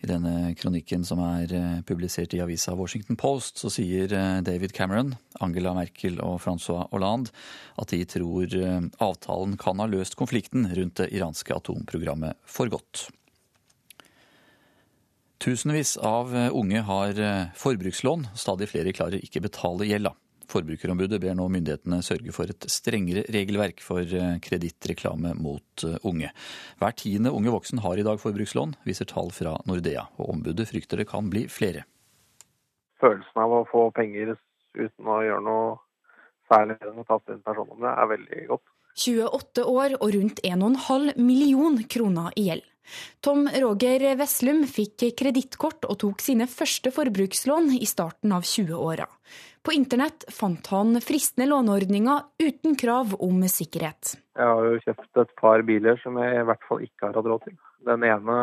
I denne kronikken som er eh, publisert i avisa Washington Post, så sier eh, David Cameron, Angela Merkel og Francois Hollande at de tror avtalen kan ha løst konflikten rundt det iranske atomprogrammet for godt. Tusenvis av unge har forbrukslån. Stadig flere klarer ikke betale gjelda. Forbrukerombudet ber nå myndighetene sørge for et strengere regelverk for eh, kredittreklame mot eh, unge. Hver tiende unge voksen har i dag forbrukslån, viser tall fra Nordea. Og ombudet frykter det kan bli flere. Følelsen av å få penger uten å gjøre noe særlig enn å taste om det, er veldig godt. 28 år og rundt 1,5 million kroner i gjeld. Tom Roger Veslum fikk kredittkort og tok sine første forbrukslån i starten av 20-åra. På internett fant han fristende låneordninger uten krav om sikkerhet. Jeg har jo kjøpt et par biler som jeg i hvert fall ikke har hatt råd til. Den ene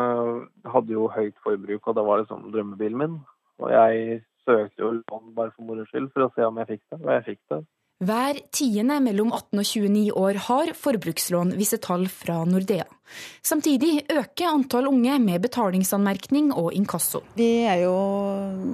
hadde jo høyt forbruk, og det var liksom drømmebilen min. Og jeg søkte jo lån bare for moro skyld for å se om jeg fikk det, og jeg fikk det. Hver tiende mellom 18 og 29 år har forbrukslån, viser tall fra Nordea. Samtidig øker antall unge med betalingsanmerkning og inkasso. Vi jo,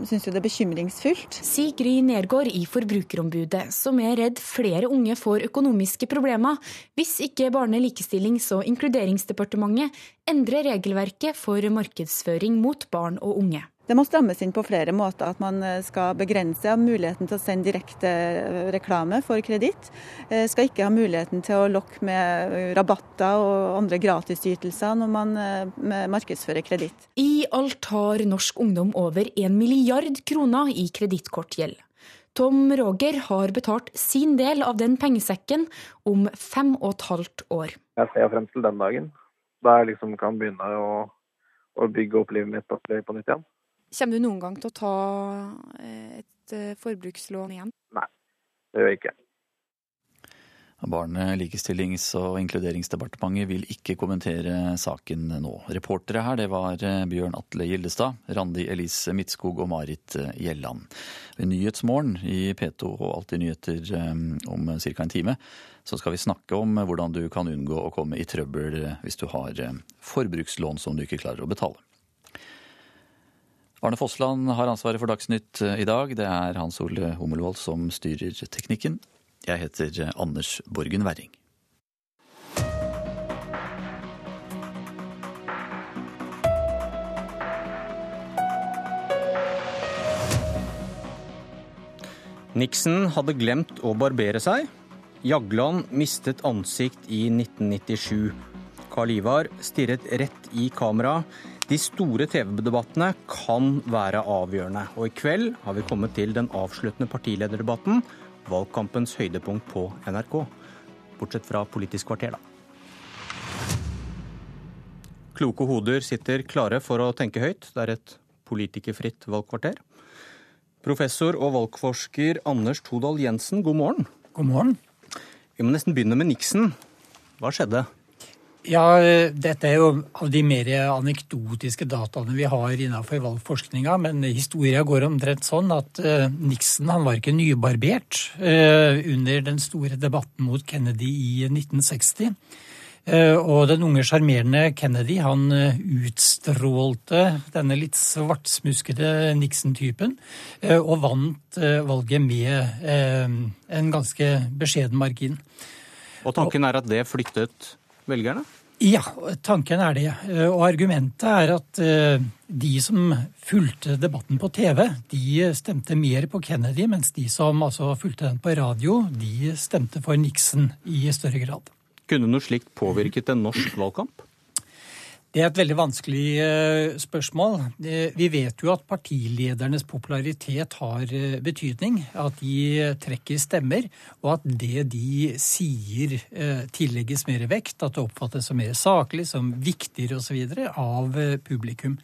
syns jo det er bekymringsfullt. Sier Gry Nergård i Forbrukerombudet, som er redd flere unge får økonomiske problemer hvis ikke Barne-, likestillings- og inkluderingsdepartementet endrer regelverket for markedsføring mot barn og unge. Det må strammes inn på flere måter. At man eh, skal begrense muligheten til å sende direkte eh, reklame for kreditt. Eh, skal ikke ha muligheten til å lokke med rabatter og andre gratisytelser når man markedsfører kreditt. I alt har norsk ungdom over 1 milliard kroner i kredittkortgjeld. Tom Roger har betalt sin del av den pengesekken om fem og et halvt år. Jeg ser frem til den dagen da jeg liksom kan begynne å, å bygge opp livet mitt på nytt igjen. Kommer du noen gang til å ta eh, et eh, forbrukslån igjen? Nei, det gjør jeg ikke. Barne-, likestillings- og inkluderingsdepartementet vil ikke kommentere saken nå. Reportere her det var eh, Bjørn Atle Gildestad, Randi Elise Midtskog og Marit Gjelland. Ved Nyhetsmorgen i P2 og Alltid nyheter om ca. en time så skal vi snakke om hvordan du kan unngå å komme i trøbbel hvis du har forbrukslån som du ikke klarer å betale. Arne Fossland har ansvaret for Dagsnytt eh, i dag. Det er Hans Ole Hummelvold som styrer teknikken. Jeg heter eh, Anders Borgen Werring. Nixon hadde glemt å barbere seg. Jagland mistet ansikt i 1997. Karl Ivar stirret rett i kamera. De store TV-debattene kan være avgjørende. Og i kveld har vi kommet til den avsluttende partilederdebatten, valgkampens høydepunkt på NRK. Bortsett fra Politisk kvarter, da. Kloke hoder sitter klare for å tenke høyt. Det er et politikerfritt valgkvarter. Professor og valgforsker Anders Todal Jensen, god morgen. God morgen. Vi må nesten begynne med Nixon. Hva skjedde? Ja, Dette er jo av de mer anekdotiske dataene vi har innenfor valgforskninga. Men historia går omtrent sånn at uh, Nixon han var ikke nybarbert uh, under den store debatten mot Kennedy i 1960. Uh, og den unge, sjarmerende Kennedy han utstrålte denne litt svartsmuskede Nixon-typen, og vant valget med en ganske beskjeden margin. Og tanken er at det flyttet velgerne? Ja, tanken er det. Og argumentet er at eh, de som fulgte debatten på TV, de stemte mer på Kennedy, mens de som altså fulgte den på radio, de stemte for Nixon i større grad. Kunne noe slikt påvirket en norsk valgkamp? Det er et veldig vanskelig eh, spørsmål. Vi vet jo at partiledernes popularitet har eh, betydning. At de trekker stemmer, og at det de sier eh, tillegges mer vekt. At det oppfattes som mer saklig, som viktigere osv. av publikum.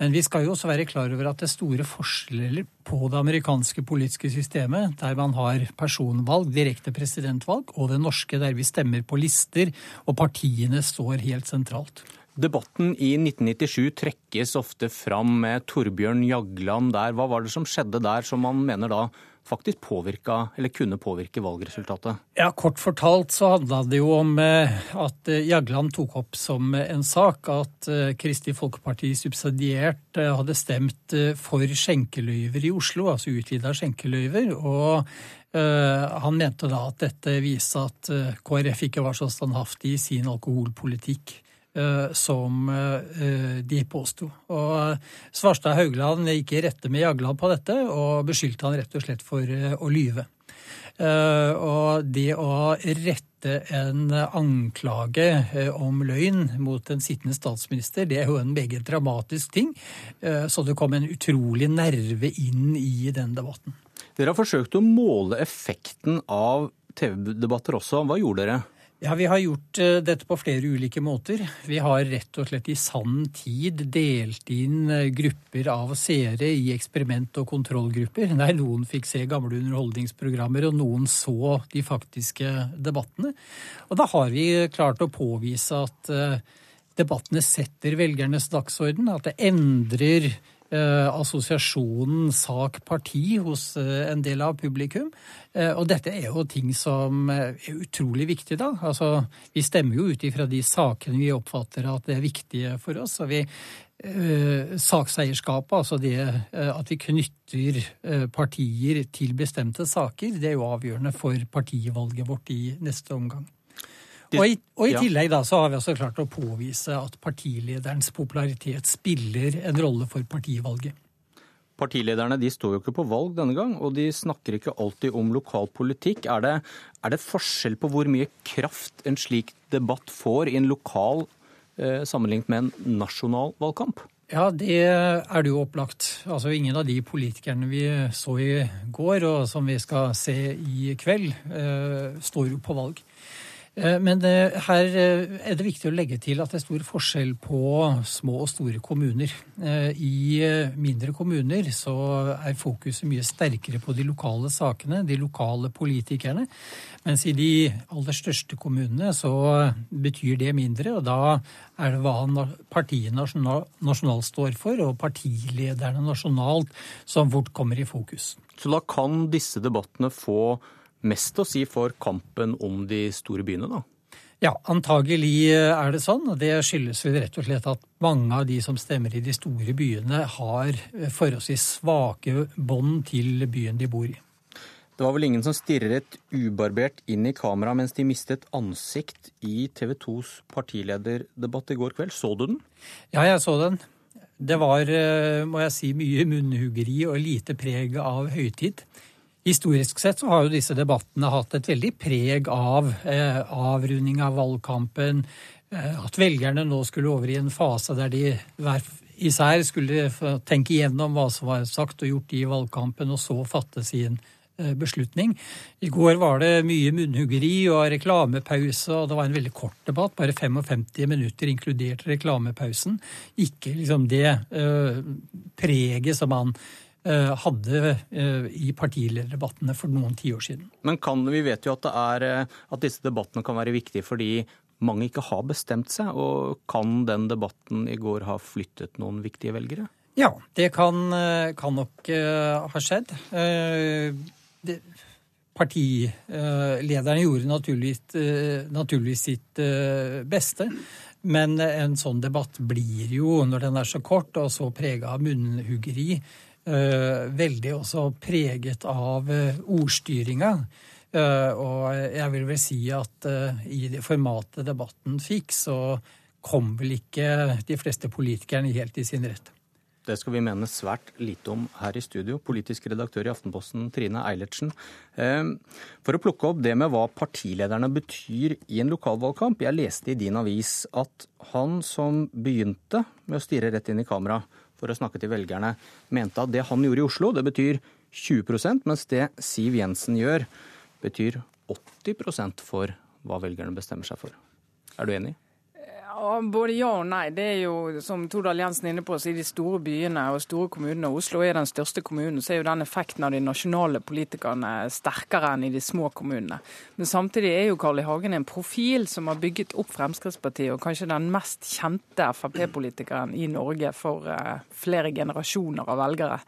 Men vi skal jo også være klar over at det er store forskjeller på det amerikanske politiske systemet, der man har personvalg, direkte presidentvalg, og det norske, der vi stemmer på lister, og partiene står helt sentralt. Debatten i 1997 trekkes ofte fram med Torbjørn Jagland der. Hva var det som skjedde der som man mener da faktisk påvirka, eller kunne påvirke valgresultatet? Ja, Kort fortalt så handla det jo om eh, at eh, Jagland tok opp som en sak at Kristi Folkeparti subsidiert hadde stemt for skjenkeløyver i Oslo, altså utvida skjenkeløyver. og han mente da at dette viste at KrF ikke var så standhaftig i sin alkoholpolitikk. Eh, som eh, de påsto. Og Svarstad Haugland gikk i rette med Jagland på dette, og beskyldte han rett og slett for eh, å lyve. Og det å rette en anklage om løgn mot en sittende statsminister, det er jo en meget dramatisk ting. Så det kom en utrolig nerve inn i den debatten. Dere har forsøkt å måle effekten av TV-debatter også. Hva gjorde dere? Ja, Vi har gjort eh, dette på flere ulike måter. Vi har rett og slett i sann tid delt inn eh, grupper av seere i eksperiment- og kontrollgrupper. Nei, noen fikk se gamle underholdningsprogrammer, og noen så de faktiske debattene. Og da har vi klart å påvise at eh, debattene setter velgernes dagsorden, at det endrer assosiasjonen sak-parti hos eh, en del av publikum. Eh, og dette er jo ting som er utrolig viktig, da. Altså, vi stemmer jo ut ifra de sakene vi oppfatter at det er viktige for oss. og vi Sakseierskapet, altså det at vi knytter partier til bestemte saker, det er jo avgjørende for partivalget vårt i neste omgang. Og i, og i, tillegg da, så har vi også klart å påvise at partilederens popularitet spiller en rolle for partivalget. Partilederne de står jo ikke på valg denne gang, og de snakker ikke alltid om lokalpolitikk. Er det, er det forskjell på hvor mye kraft en slik debatt får i en lokal eh, sammenlignet med en nasjonal valgkamp? Ja, det er det jo opplagt. Altså Ingen av de politikerne vi så i går, og som vi skal se i kveld, eh, står jo på valg. Eh, men eh, her eh, er det viktig å legge til at det er stor forskjell på små og store kommuner. I mindre kommuner så er fokuset mye sterkere på de lokale sakene, de lokale politikerne. Mens i de aller største kommunene så betyr det mindre, og da er det hva partiet nasjonalt står for, og partilederne nasjonalt som fort kommer i fokus. Så da kan disse debattene få mest å si for kampen om de store byene, da? Ja, antagelig er det sånn. og Det skyldes vel rett og slett at mange av de som stemmer i de store byene, har forholdsvis svake bånd til byen de bor i. Det var vel ingen som stirret ubarbert inn i kamera mens de mistet ansikt i TV 2s partilederdebatt i går kveld. Så du den? Ja, jeg så den. Det var, eh, må jeg si, mye munnhuggeri og lite preg av høytid. Historisk sett så har jo disse debattene hatt et veldig preg av eh, avrunding av valgkampen. Eh, at velgerne nå skulle over i en fase der de hver især skulle tenke igjennom hva som var sagt og gjort i valgkampen, og så fatte sin eh, beslutning. I går var det mye munnhuggeri og reklamepause, og det var en veldig kort debatt. Bare 55 minutter inkludert reklamepausen. Ikke liksom det øh, preget som man hadde eh, i partilederdebattene for noen tiår siden. Men kan, vi vet jo at, er, eh, at, disse debattene kan være viktige fordi mange ikke har bestemt seg? Og kan den debatten i går ha flyttet noen viktige velgere? Ja, det kan, kan nok uh, ha skjedd. Uh, det, partilederne gjorde naturligvis, uh, naturligvis sitt beste. Men en sånn debatt blir jo, når den er så kort og så prega av munnhuggeri, veldig også preget av ordstyringa. Eh, og jeg vil vel si at eh, i det formatet debatten fikk, så kom vel ikke de fleste politikerne helt i sin rett. Det skal vi mene svært lite om her i studio. Politisk redaktør i Aftenposten, Trine Eilertsen. Eh, for å plukke opp det med hva partilederne betyr i en lokalvalgkamp. Jeg leste i din avis at han som begynte med å stirre rett inn i kamera for å snakke til velgerne, mente at det han gjorde i Oslo, det betyr 20% mens det Siv Jensen gjør, betyr 80% for hva velgerne bestemmer seg for. Er du enig? Ja, både ja og nei. Det er jo, som Tordal Jensen er inne på, så i de store byene og store kommunene, Oslo er den største kommunen, så er jo den effekten av de nasjonale politikerne sterkere enn i de små kommunene. Men samtidig er jo Carl I. Hagen en profil som har bygget opp Fremskrittspartiet, og kanskje den mest kjente Frp-politikeren i Norge for uh, flere generasjoner av velgere.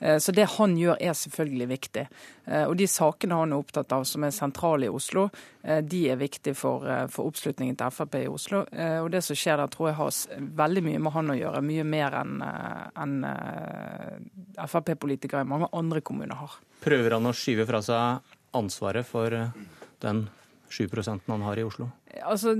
Eh, så det han gjør er selvfølgelig viktig. Eh, og de sakene han er opptatt av som er sentrale i Oslo, eh, de er viktige for, for oppslutningen til Frp i Oslo. Og det som skjer der tror jeg har veldig mye med han å gjøre. Mye mer enn en Frp-politikere i mange andre kommuner har. Prøver han å skyve fra seg ansvaret for den 7% han har i Oslo? Altså,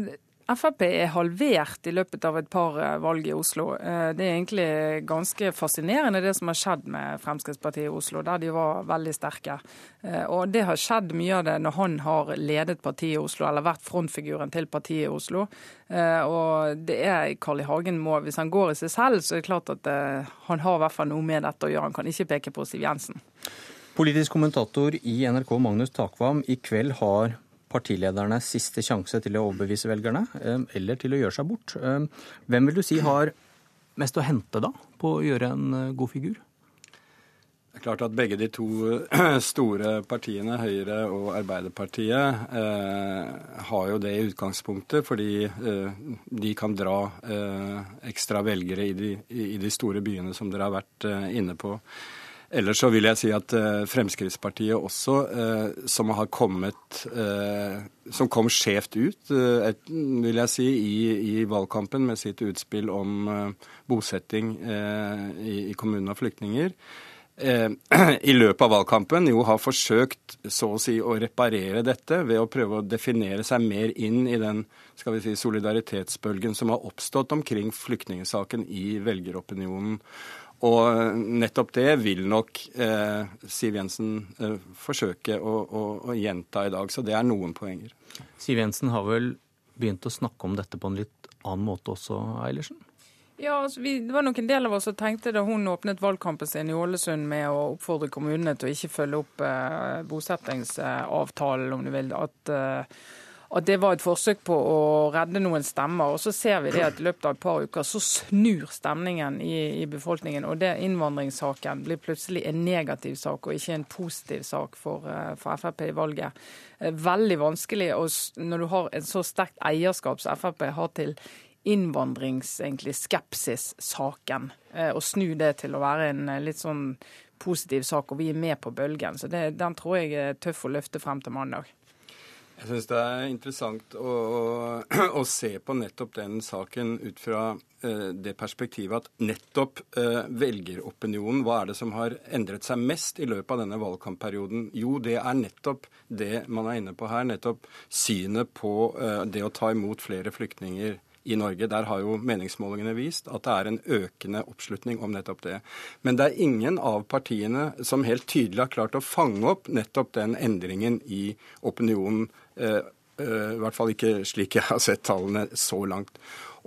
Frp er halvert i løpet av et par eh, valg i Oslo. Eh, det er egentlig ganske fascinerende det som har skjedd med Fremskrittspartiet i Oslo, der de var veldig sterke. Eh, og det har skjedd mye av det når han har ledet partiet i Oslo, eller vært frontfiguren til partiet i Oslo. Og det er Carl I. Hagen må, hvis han går i seg selv, så er det klart at han har i hvert fall noe med dette å gjøre. Han kan ikke peke på Siv Jensen. Politisk kommentator i NRK Magnus Takvam, i kveld har partiledernes siste sjanse til å overbevise velgerne, eh, eller til å gjøre seg bort. Eh, hvem vil du si har mest å hente da, på å gjøre en eh, god figur? Det er klart at begge de to store partiene, Høyre og Arbeiderpartiet, har jo det i utgangspunktet, fordi de kan dra ekstra velgere i de, store byene, som dere har vært inne på. Ellers så vil jeg si at uh, Fremskrittspartiet også, uh, som har kommet uh, Som kom skjevt ut, vil jeg si, i, i, valgkampen med sitt utspill om bosetting i, i kommunen av flyktninger. I løpet av valgkampen jo har forsøkt så å si å reparere dette ved å prøve å definere seg mer inn i den skal vi si, solidaritetsbølgen som har oppstått omkring flyktningsaken i velgeropinionen. Og nettopp det vil nok eh, Siv Jensen eh, forsøke å, å, å, gjenta i dag. Så det er noen poenger. Siv Jensen har vel begynt å snakke om dette på en litt annen måte også, Eilertsen? Ja, altså vi, Det var nok en del av oss som tenkte da hun åpnet valgkampen sin i Ålesund med å oppfordre kommunene til å ikke følge opp eh, bosettingsavtalen, om du vil, at eh, at det var et forsøk på å redde noen stemmer. Og så ser vi det at i løpet av et par uker så snur stemningen i, i befolkningen. Og det innvandringssaken blir plutselig en negativ sak og ikke en positiv sak for, eh, for Frp i valget. Eh, veldig vanskelig og når du har en så sterkt eierskap som Frp har til innvandrings-skepsis-saken, eh, og snu det til å være en litt sånn positiv sak, og vi er med på bølgen. Så det, den tror jeg er tøff å løfte frem til mandag. Jeg syns det er interessant å, å, å, se på nettopp den saken ut fra eh, det perspektivet at nettopp eh, velgeropinionen, hva er det som har endret seg mest i løpet av denne valgkampperioden? Jo, det er nettopp det man er inne på her. Nettopp synet på eh, det å ta imot flere flyktninger i Norge. Der har jo meningsmålingene vist at det er en økende oppslutning om nettopp det. Men det er ingen av partiene som helt tydelig har klart å fange opp nettopp den endringen i opinionen. Eh, eh, I hvert fall ikke slik jeg har sett tallene så langt.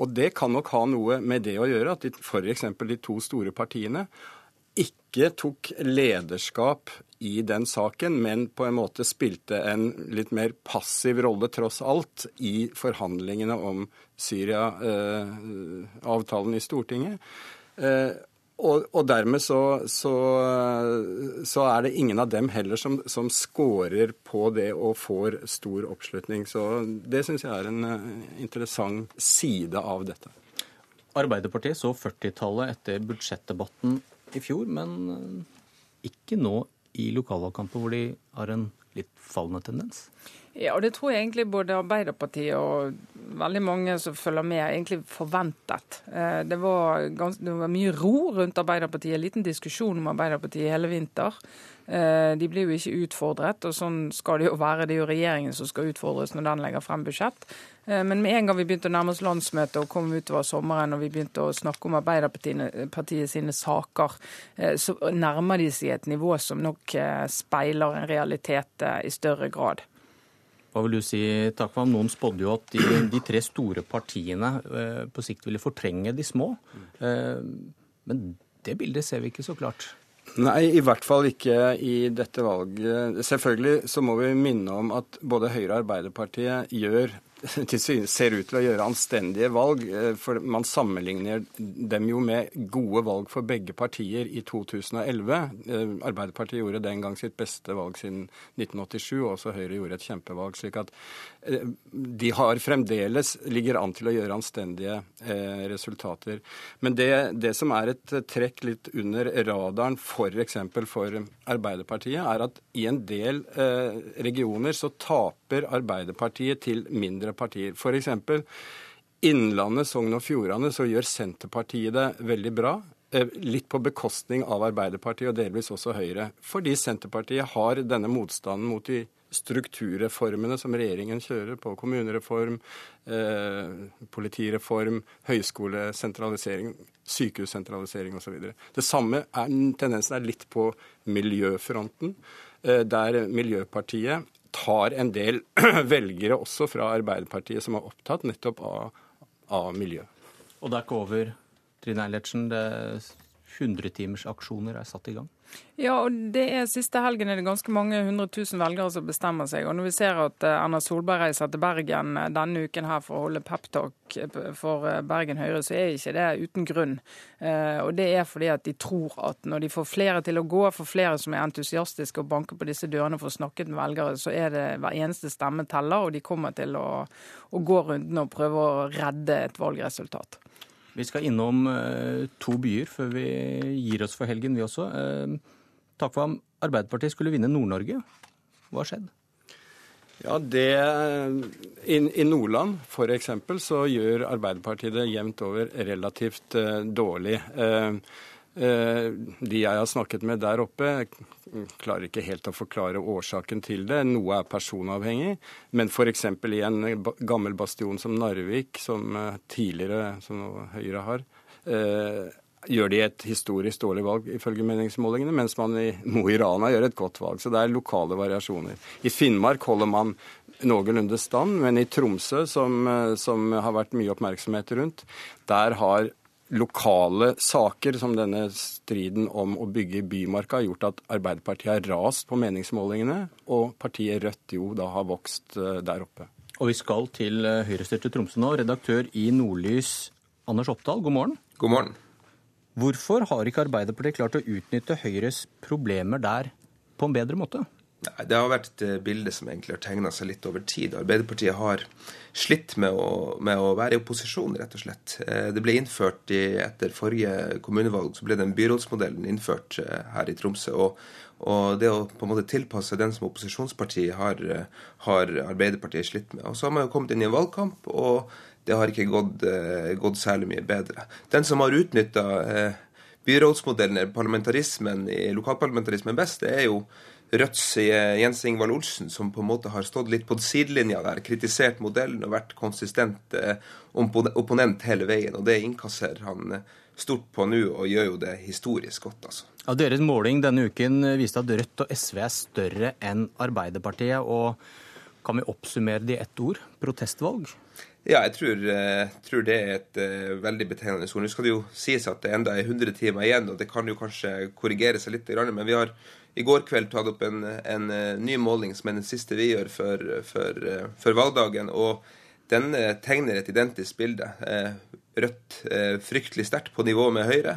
Og det kan nok ha noe med det å gjøre at f.eks. de to store partiene ikke tok lederskap i den saken, men på en måte spilte en litt mer passiv rolle, tross alt, i forhandlingene om Syria-avtalen i Stortinget. Eh, og, og, dermed så, så, så, er det ingen av dem heller som, som scorer på det og får stor oppslutning. Så det syns jeg er en uh, interessant side av dette. Arbeiderpartiet så 40-tallet etter budsjettdebatten i fjor, men uh, ikke nå i lokalvalgkampen, hvor de har en litt fallende tendens? Ja, og det tror jeg egentlig både Arbeiderpartiet og veldig mange som følger med, egentlig forventet. Eh, det var, gans, det var mye ro rundt Arbeiderpartiet, en liten diskusjon om Arbeiderpartiet hele vinter. Eh, de blir jo ikke utfordret, og sånn skal det jo være. Det er jo regjeringen som skal utfordres når den legger frem budsjett. Eh, men med en gang vi begynte å nærme oss landsmøtet og kom utover sommeren, og vi begynte å snakke om Arbeiderpartiet sine saker, så nærmer de seg et nivå som nok speiler en realitet i større grad. Hva vil du si, Takvam? Noen spådde jo at de, de, tre store partiene eh, på sikt ville fortrenge de små. Eh, men det bildet ser vi ikke så klart. Nei, i hvert fall ikke i dette valget. Selvfølgelig så må vi minne om at både Høyre og Arbeiderpartiet gjør ser ut til å gjøre anstendige valg. Eh, for man sammenligner dem jo med gode valg for begge partier i 2011. Eh, Arbeiderpartiet gjorde den gang sitt beste valg siden 1987, og også Høyre gjorde et kjempevalg. slik at de har fremdeles ligger an til å gjøre anstendige resultater. Men det, det som er et trekk litt under radaren f.eks. For, for Arbeiderpartiet, er at i en del regioner så taper Arbeiderpartiet til mindre partier. F.eks. Innlandet, Sogn og Fjordane, så gjør Senterpartiet det veldig bra. Eh, litt på bekostning av Arbeiderpartiet og delvis også Høyre. Fordi Senterpartiet har denne motstanden mot de strukturreformene som regjeringen kjører på kommunereform, eh, politireform, høyskolesentralisering, sykehussentralisering osv. Det samme er, tendensen er litt på miljøfronten, eh, der Miljøpartiet tar en del velgere også fra Arbeiderpartiet som er opptatt nettopp av, av miljø. Og det er ikke over, Trine Eilertsen. 100-timersaksjoner er satt i gang? Ja, og det er siste helgen er det ganske mange hundre tusen velgere som bestemmer seg. Og når vi ser at eh, Erna Solberg reiser til Bergen eh, denne uken her for å holde peptalk eh, for Bergen Høyre, så er ikke det uten grunn. Og det er fordi at de tror at når de får flere til å gå, får flere som er entusiastiske og banker på disse dørene for å snakke med velgere, så er det hver eneste stemme teller, og de kommer til å, å gå runden og prøve å redde et valgresultat. Vi skal innom uh, to byer før vi gir oss for helgen, vi også. Uh, takk for at Arbeiderpartiet skulle vinne Nord-Norge. Hva har skjedd? Ja, det, I, i Nordland f.eks. så gjør Arbeiderpartiet det jevnt over relativt uh, dårlig. Eh, de jeg har snakket med der oppe, klarer ikke helt å forklare årsaken til det. Noe er personavhengig, men f.eks. i en gammel bastion som Narvik, som eh, tidligere, som Høyre har, eh, gjør de et historisk dårlig valg ifølge meningsmålingene, mens man i Mo i Rana gjør et godt valg. Så det er lokale variasjoner. I Finnmark holder man noenlunde stand, men i Tromsø, som, som har vært mye oppmerksomhet rundt, der har lokale saker som denne striden om å bygge Bymarka har gjort at Arbeiderpartiet har rast på meningsmålingene, og partiet Rødt jo da har vokst eh, der oppe. Og vi skal til eh, høyrestyrte Tromsø nå. Redaktør i Nordlys, Anders Oppdal, god morgen. God morgen. Hvorfor har ikke Arbeiderpartiet klart å utnytte Høyres problemer der på en bedre måte? Nei, Det har vært et eh, bilde som egentlig har tegna seg litt over tid. Arbeiderpartiet har slitt med å, med å, være i opposisjon, rett og slett. Eh, det ble innført i, etter forrige kommunevalg, så ble den byrådsmodellen innført eh, her i Tromsø. og, og det å på en måte tilpasse den som opposisjonsparti har, har, Arbeiderpartiet slitt med. Og Så har man jo kommet inn i en valgkamp, og det har ikke gått, gått særlig mye bedre. Den som har utnytta byrådsmodellen, parlamentarismen, lokalparlamentarismen best, det er jo Rødts eh, Jens Ingvald Olsen, som på en måte har stått litt på sidelinja der, kritisert modellen og vært konsistent eh, opponent hele veien. Og det innkasserer han eh, stort på nå, og gjør jo det historisk godt, altså. Ja, deres måling denne uken viste at Rødt og SV er større enn Arbeiderpartiet. og Kan vi oppsummere det i ett ord? Protestvalg? Ja, jeg tror, tror, det er et veldig betegnende ord. Nå skal det jo sies at det enda er 100 timer igjen, og det kan jo kanskje korrigere seg litt. Men vi har i går kveld tatt opp en, en, eh, ny måling som er den siste vi gjør før, før, eh, før valgdagen. og den eh, tegner et identisk bilde. Rødt fryktelig sterkt på nivå med Høyre.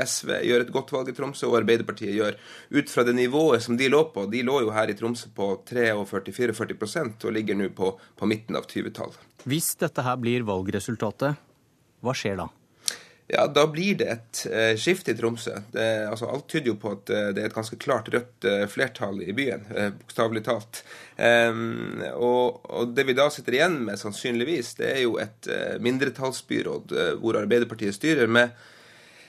SV gjør et godt valg i Tromsø, og Arbeiderpartiet gjør ut fra det nivået som de lå på. De lå jo her i Tromsø på 43-44 og ligger nå på, på midten av 20-tallet. Hvis dette her blir valgresultatet, hva skjer da? Ja, Da blir det et eh, skifte i Tromsø. Det, altså, alt tyder jo på at eh, det er et ganske klart rødt eh, flertall i byen, eh, bokstavelig talt. Um, og, og, det vi da sitter igjen med, sannsynligvis, det er jo et eh, mindretallsbyråd eh, hvor Arbeiderpartiet styrer, med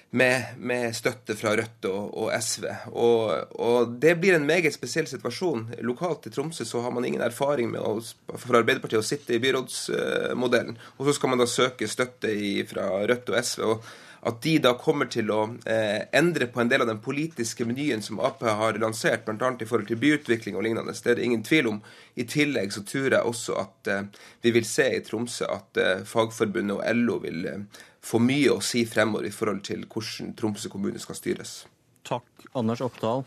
med, med, støtte fra Rødt og, og SV. Og, og, det blir en meget spesiell situasjon. Lokalt i Tromsø så har man ingen erfaring med å, fra Arbeiderpartiet å sitte i byrådsmodellen. Og så skal man da søke støtte i, fra Rødt og SV. og at de da kommer til å eh, endre på en del av den politiske menyen som Ap har lansert, bl.a. i forhold til byutvikling og lignende. Det er det ingen tvil om. I tillegg så tror jeg også at eh, vi vil se i Tromsø at eh, Fagforbundet og LO vil eh, få mye å si fremover i forhold til hvordan Tromsø kommune skal styres. Takk, Anders Oppdal.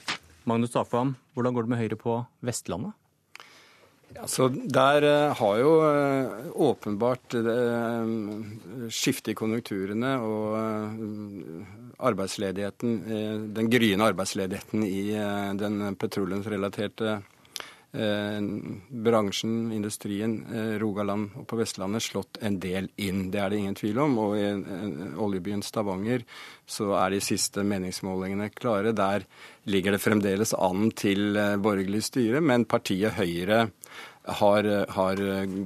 Magnus Takvam, hvordan går det med Høyre på Vestlandet? Ja, så Der uh, har jo uh, åpenbart skiftet i konjunkturene og arbeidsledigheten, den gryende arbeidsledigheten i den petroleumsrelaterte Eh, bransjen, industrien, eh, Rogaland og på Vestlandet slått en del inn. Det er det ingen tvil om. Og i oljebyen Stavanger så er de siste meningsmålingene klare. Der ligger det fremdeles an til eh, borgerlig styre, men partiet Høyre har, har,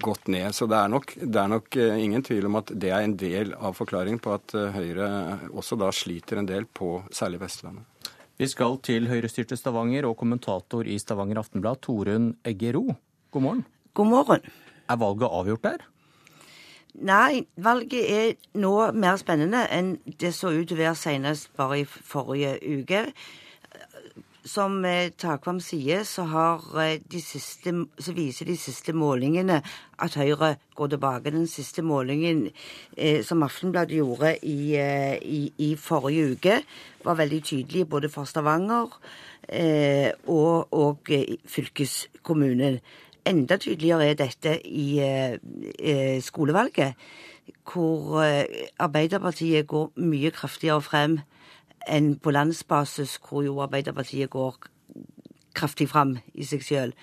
gått ned. Så det er, nok, det er, nok, ingen tvil om at det er en del av forklaringen på at Høyre også da sliter en del på særlig Vestlandet. Vi skal til høyrestyrte Stavanger og kommentator i Stavanger Aftenblad, Torunn Eggero. God morgen. God morgen. Er valget avgjort der? Nei, valget er nå mer spennende enn det så ut til å være senest bare i forrige uke. Som eh, Takvam sier, så, eh, siste, så, viser de siste målingene at Høyre går tilbake. Den siste målingen eh, som Aftenbladet gjorde i, eh, i, i, forrige uke, var veldig tydelig både for Stavanger eh, og, og eh, fylkeskommunen. Enda tydeligere er dette i skolevalget, hvor Arbeiderpartiet går mye kraftigere frem enn på landsbasis, hvor jo Arbeiderpartiet går kraftig fram i seg sjøl.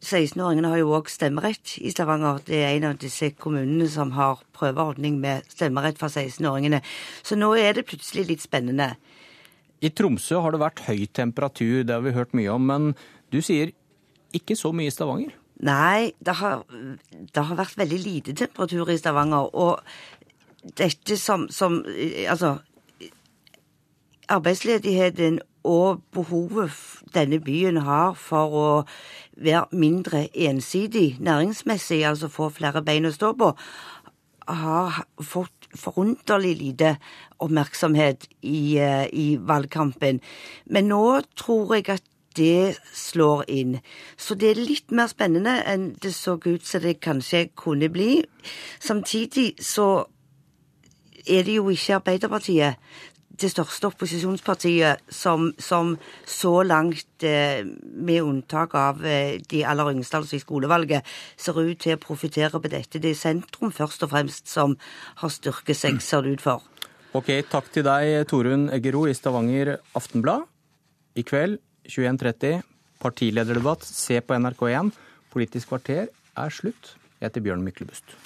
16-åringene har jo òg stemmerett i Stavanger. Det er en av disse kommunene som har prøveordning med stemmerett for 16-åringene. Så nå er det plutselig litt spennende. I Tromsø har det vært høy temperatur, det har vi hørt mye om. Men du sier ikke så mye i Stavanger? Nei, det har, det har vært veldig lite temperatur i Stavanger. Og dette som, som Altså, arbeidsledigheten og behovet denne byen har for å være mindre ensidig næringsmessig, altså få flere bein å stå på, har fått forunderlig lite oppmerksomhet i, eh, i valgkampen. Men nå tror jeg at det slår inn. Så det er litt mer spennende enn det så ut som det kanskje kunne bli. Samtidig så er det jo ikke Arbeiderpartiet det største opposisjonspartiet som, som så langt, eh, med unntak av eh, de aller yngste, altså i skolevalget, ser ut til å profitere på dette. Det er sentrum først og fremst som har styrket seg, ser det ut for. Ok, takk til deg, Torunn Eggero i Stavanger Aftenblad. I kveld 21.30 partilederdebatt. Se på NRK1. Politisk kvarter er slutt. Jeg heter Bjørn Myklebust.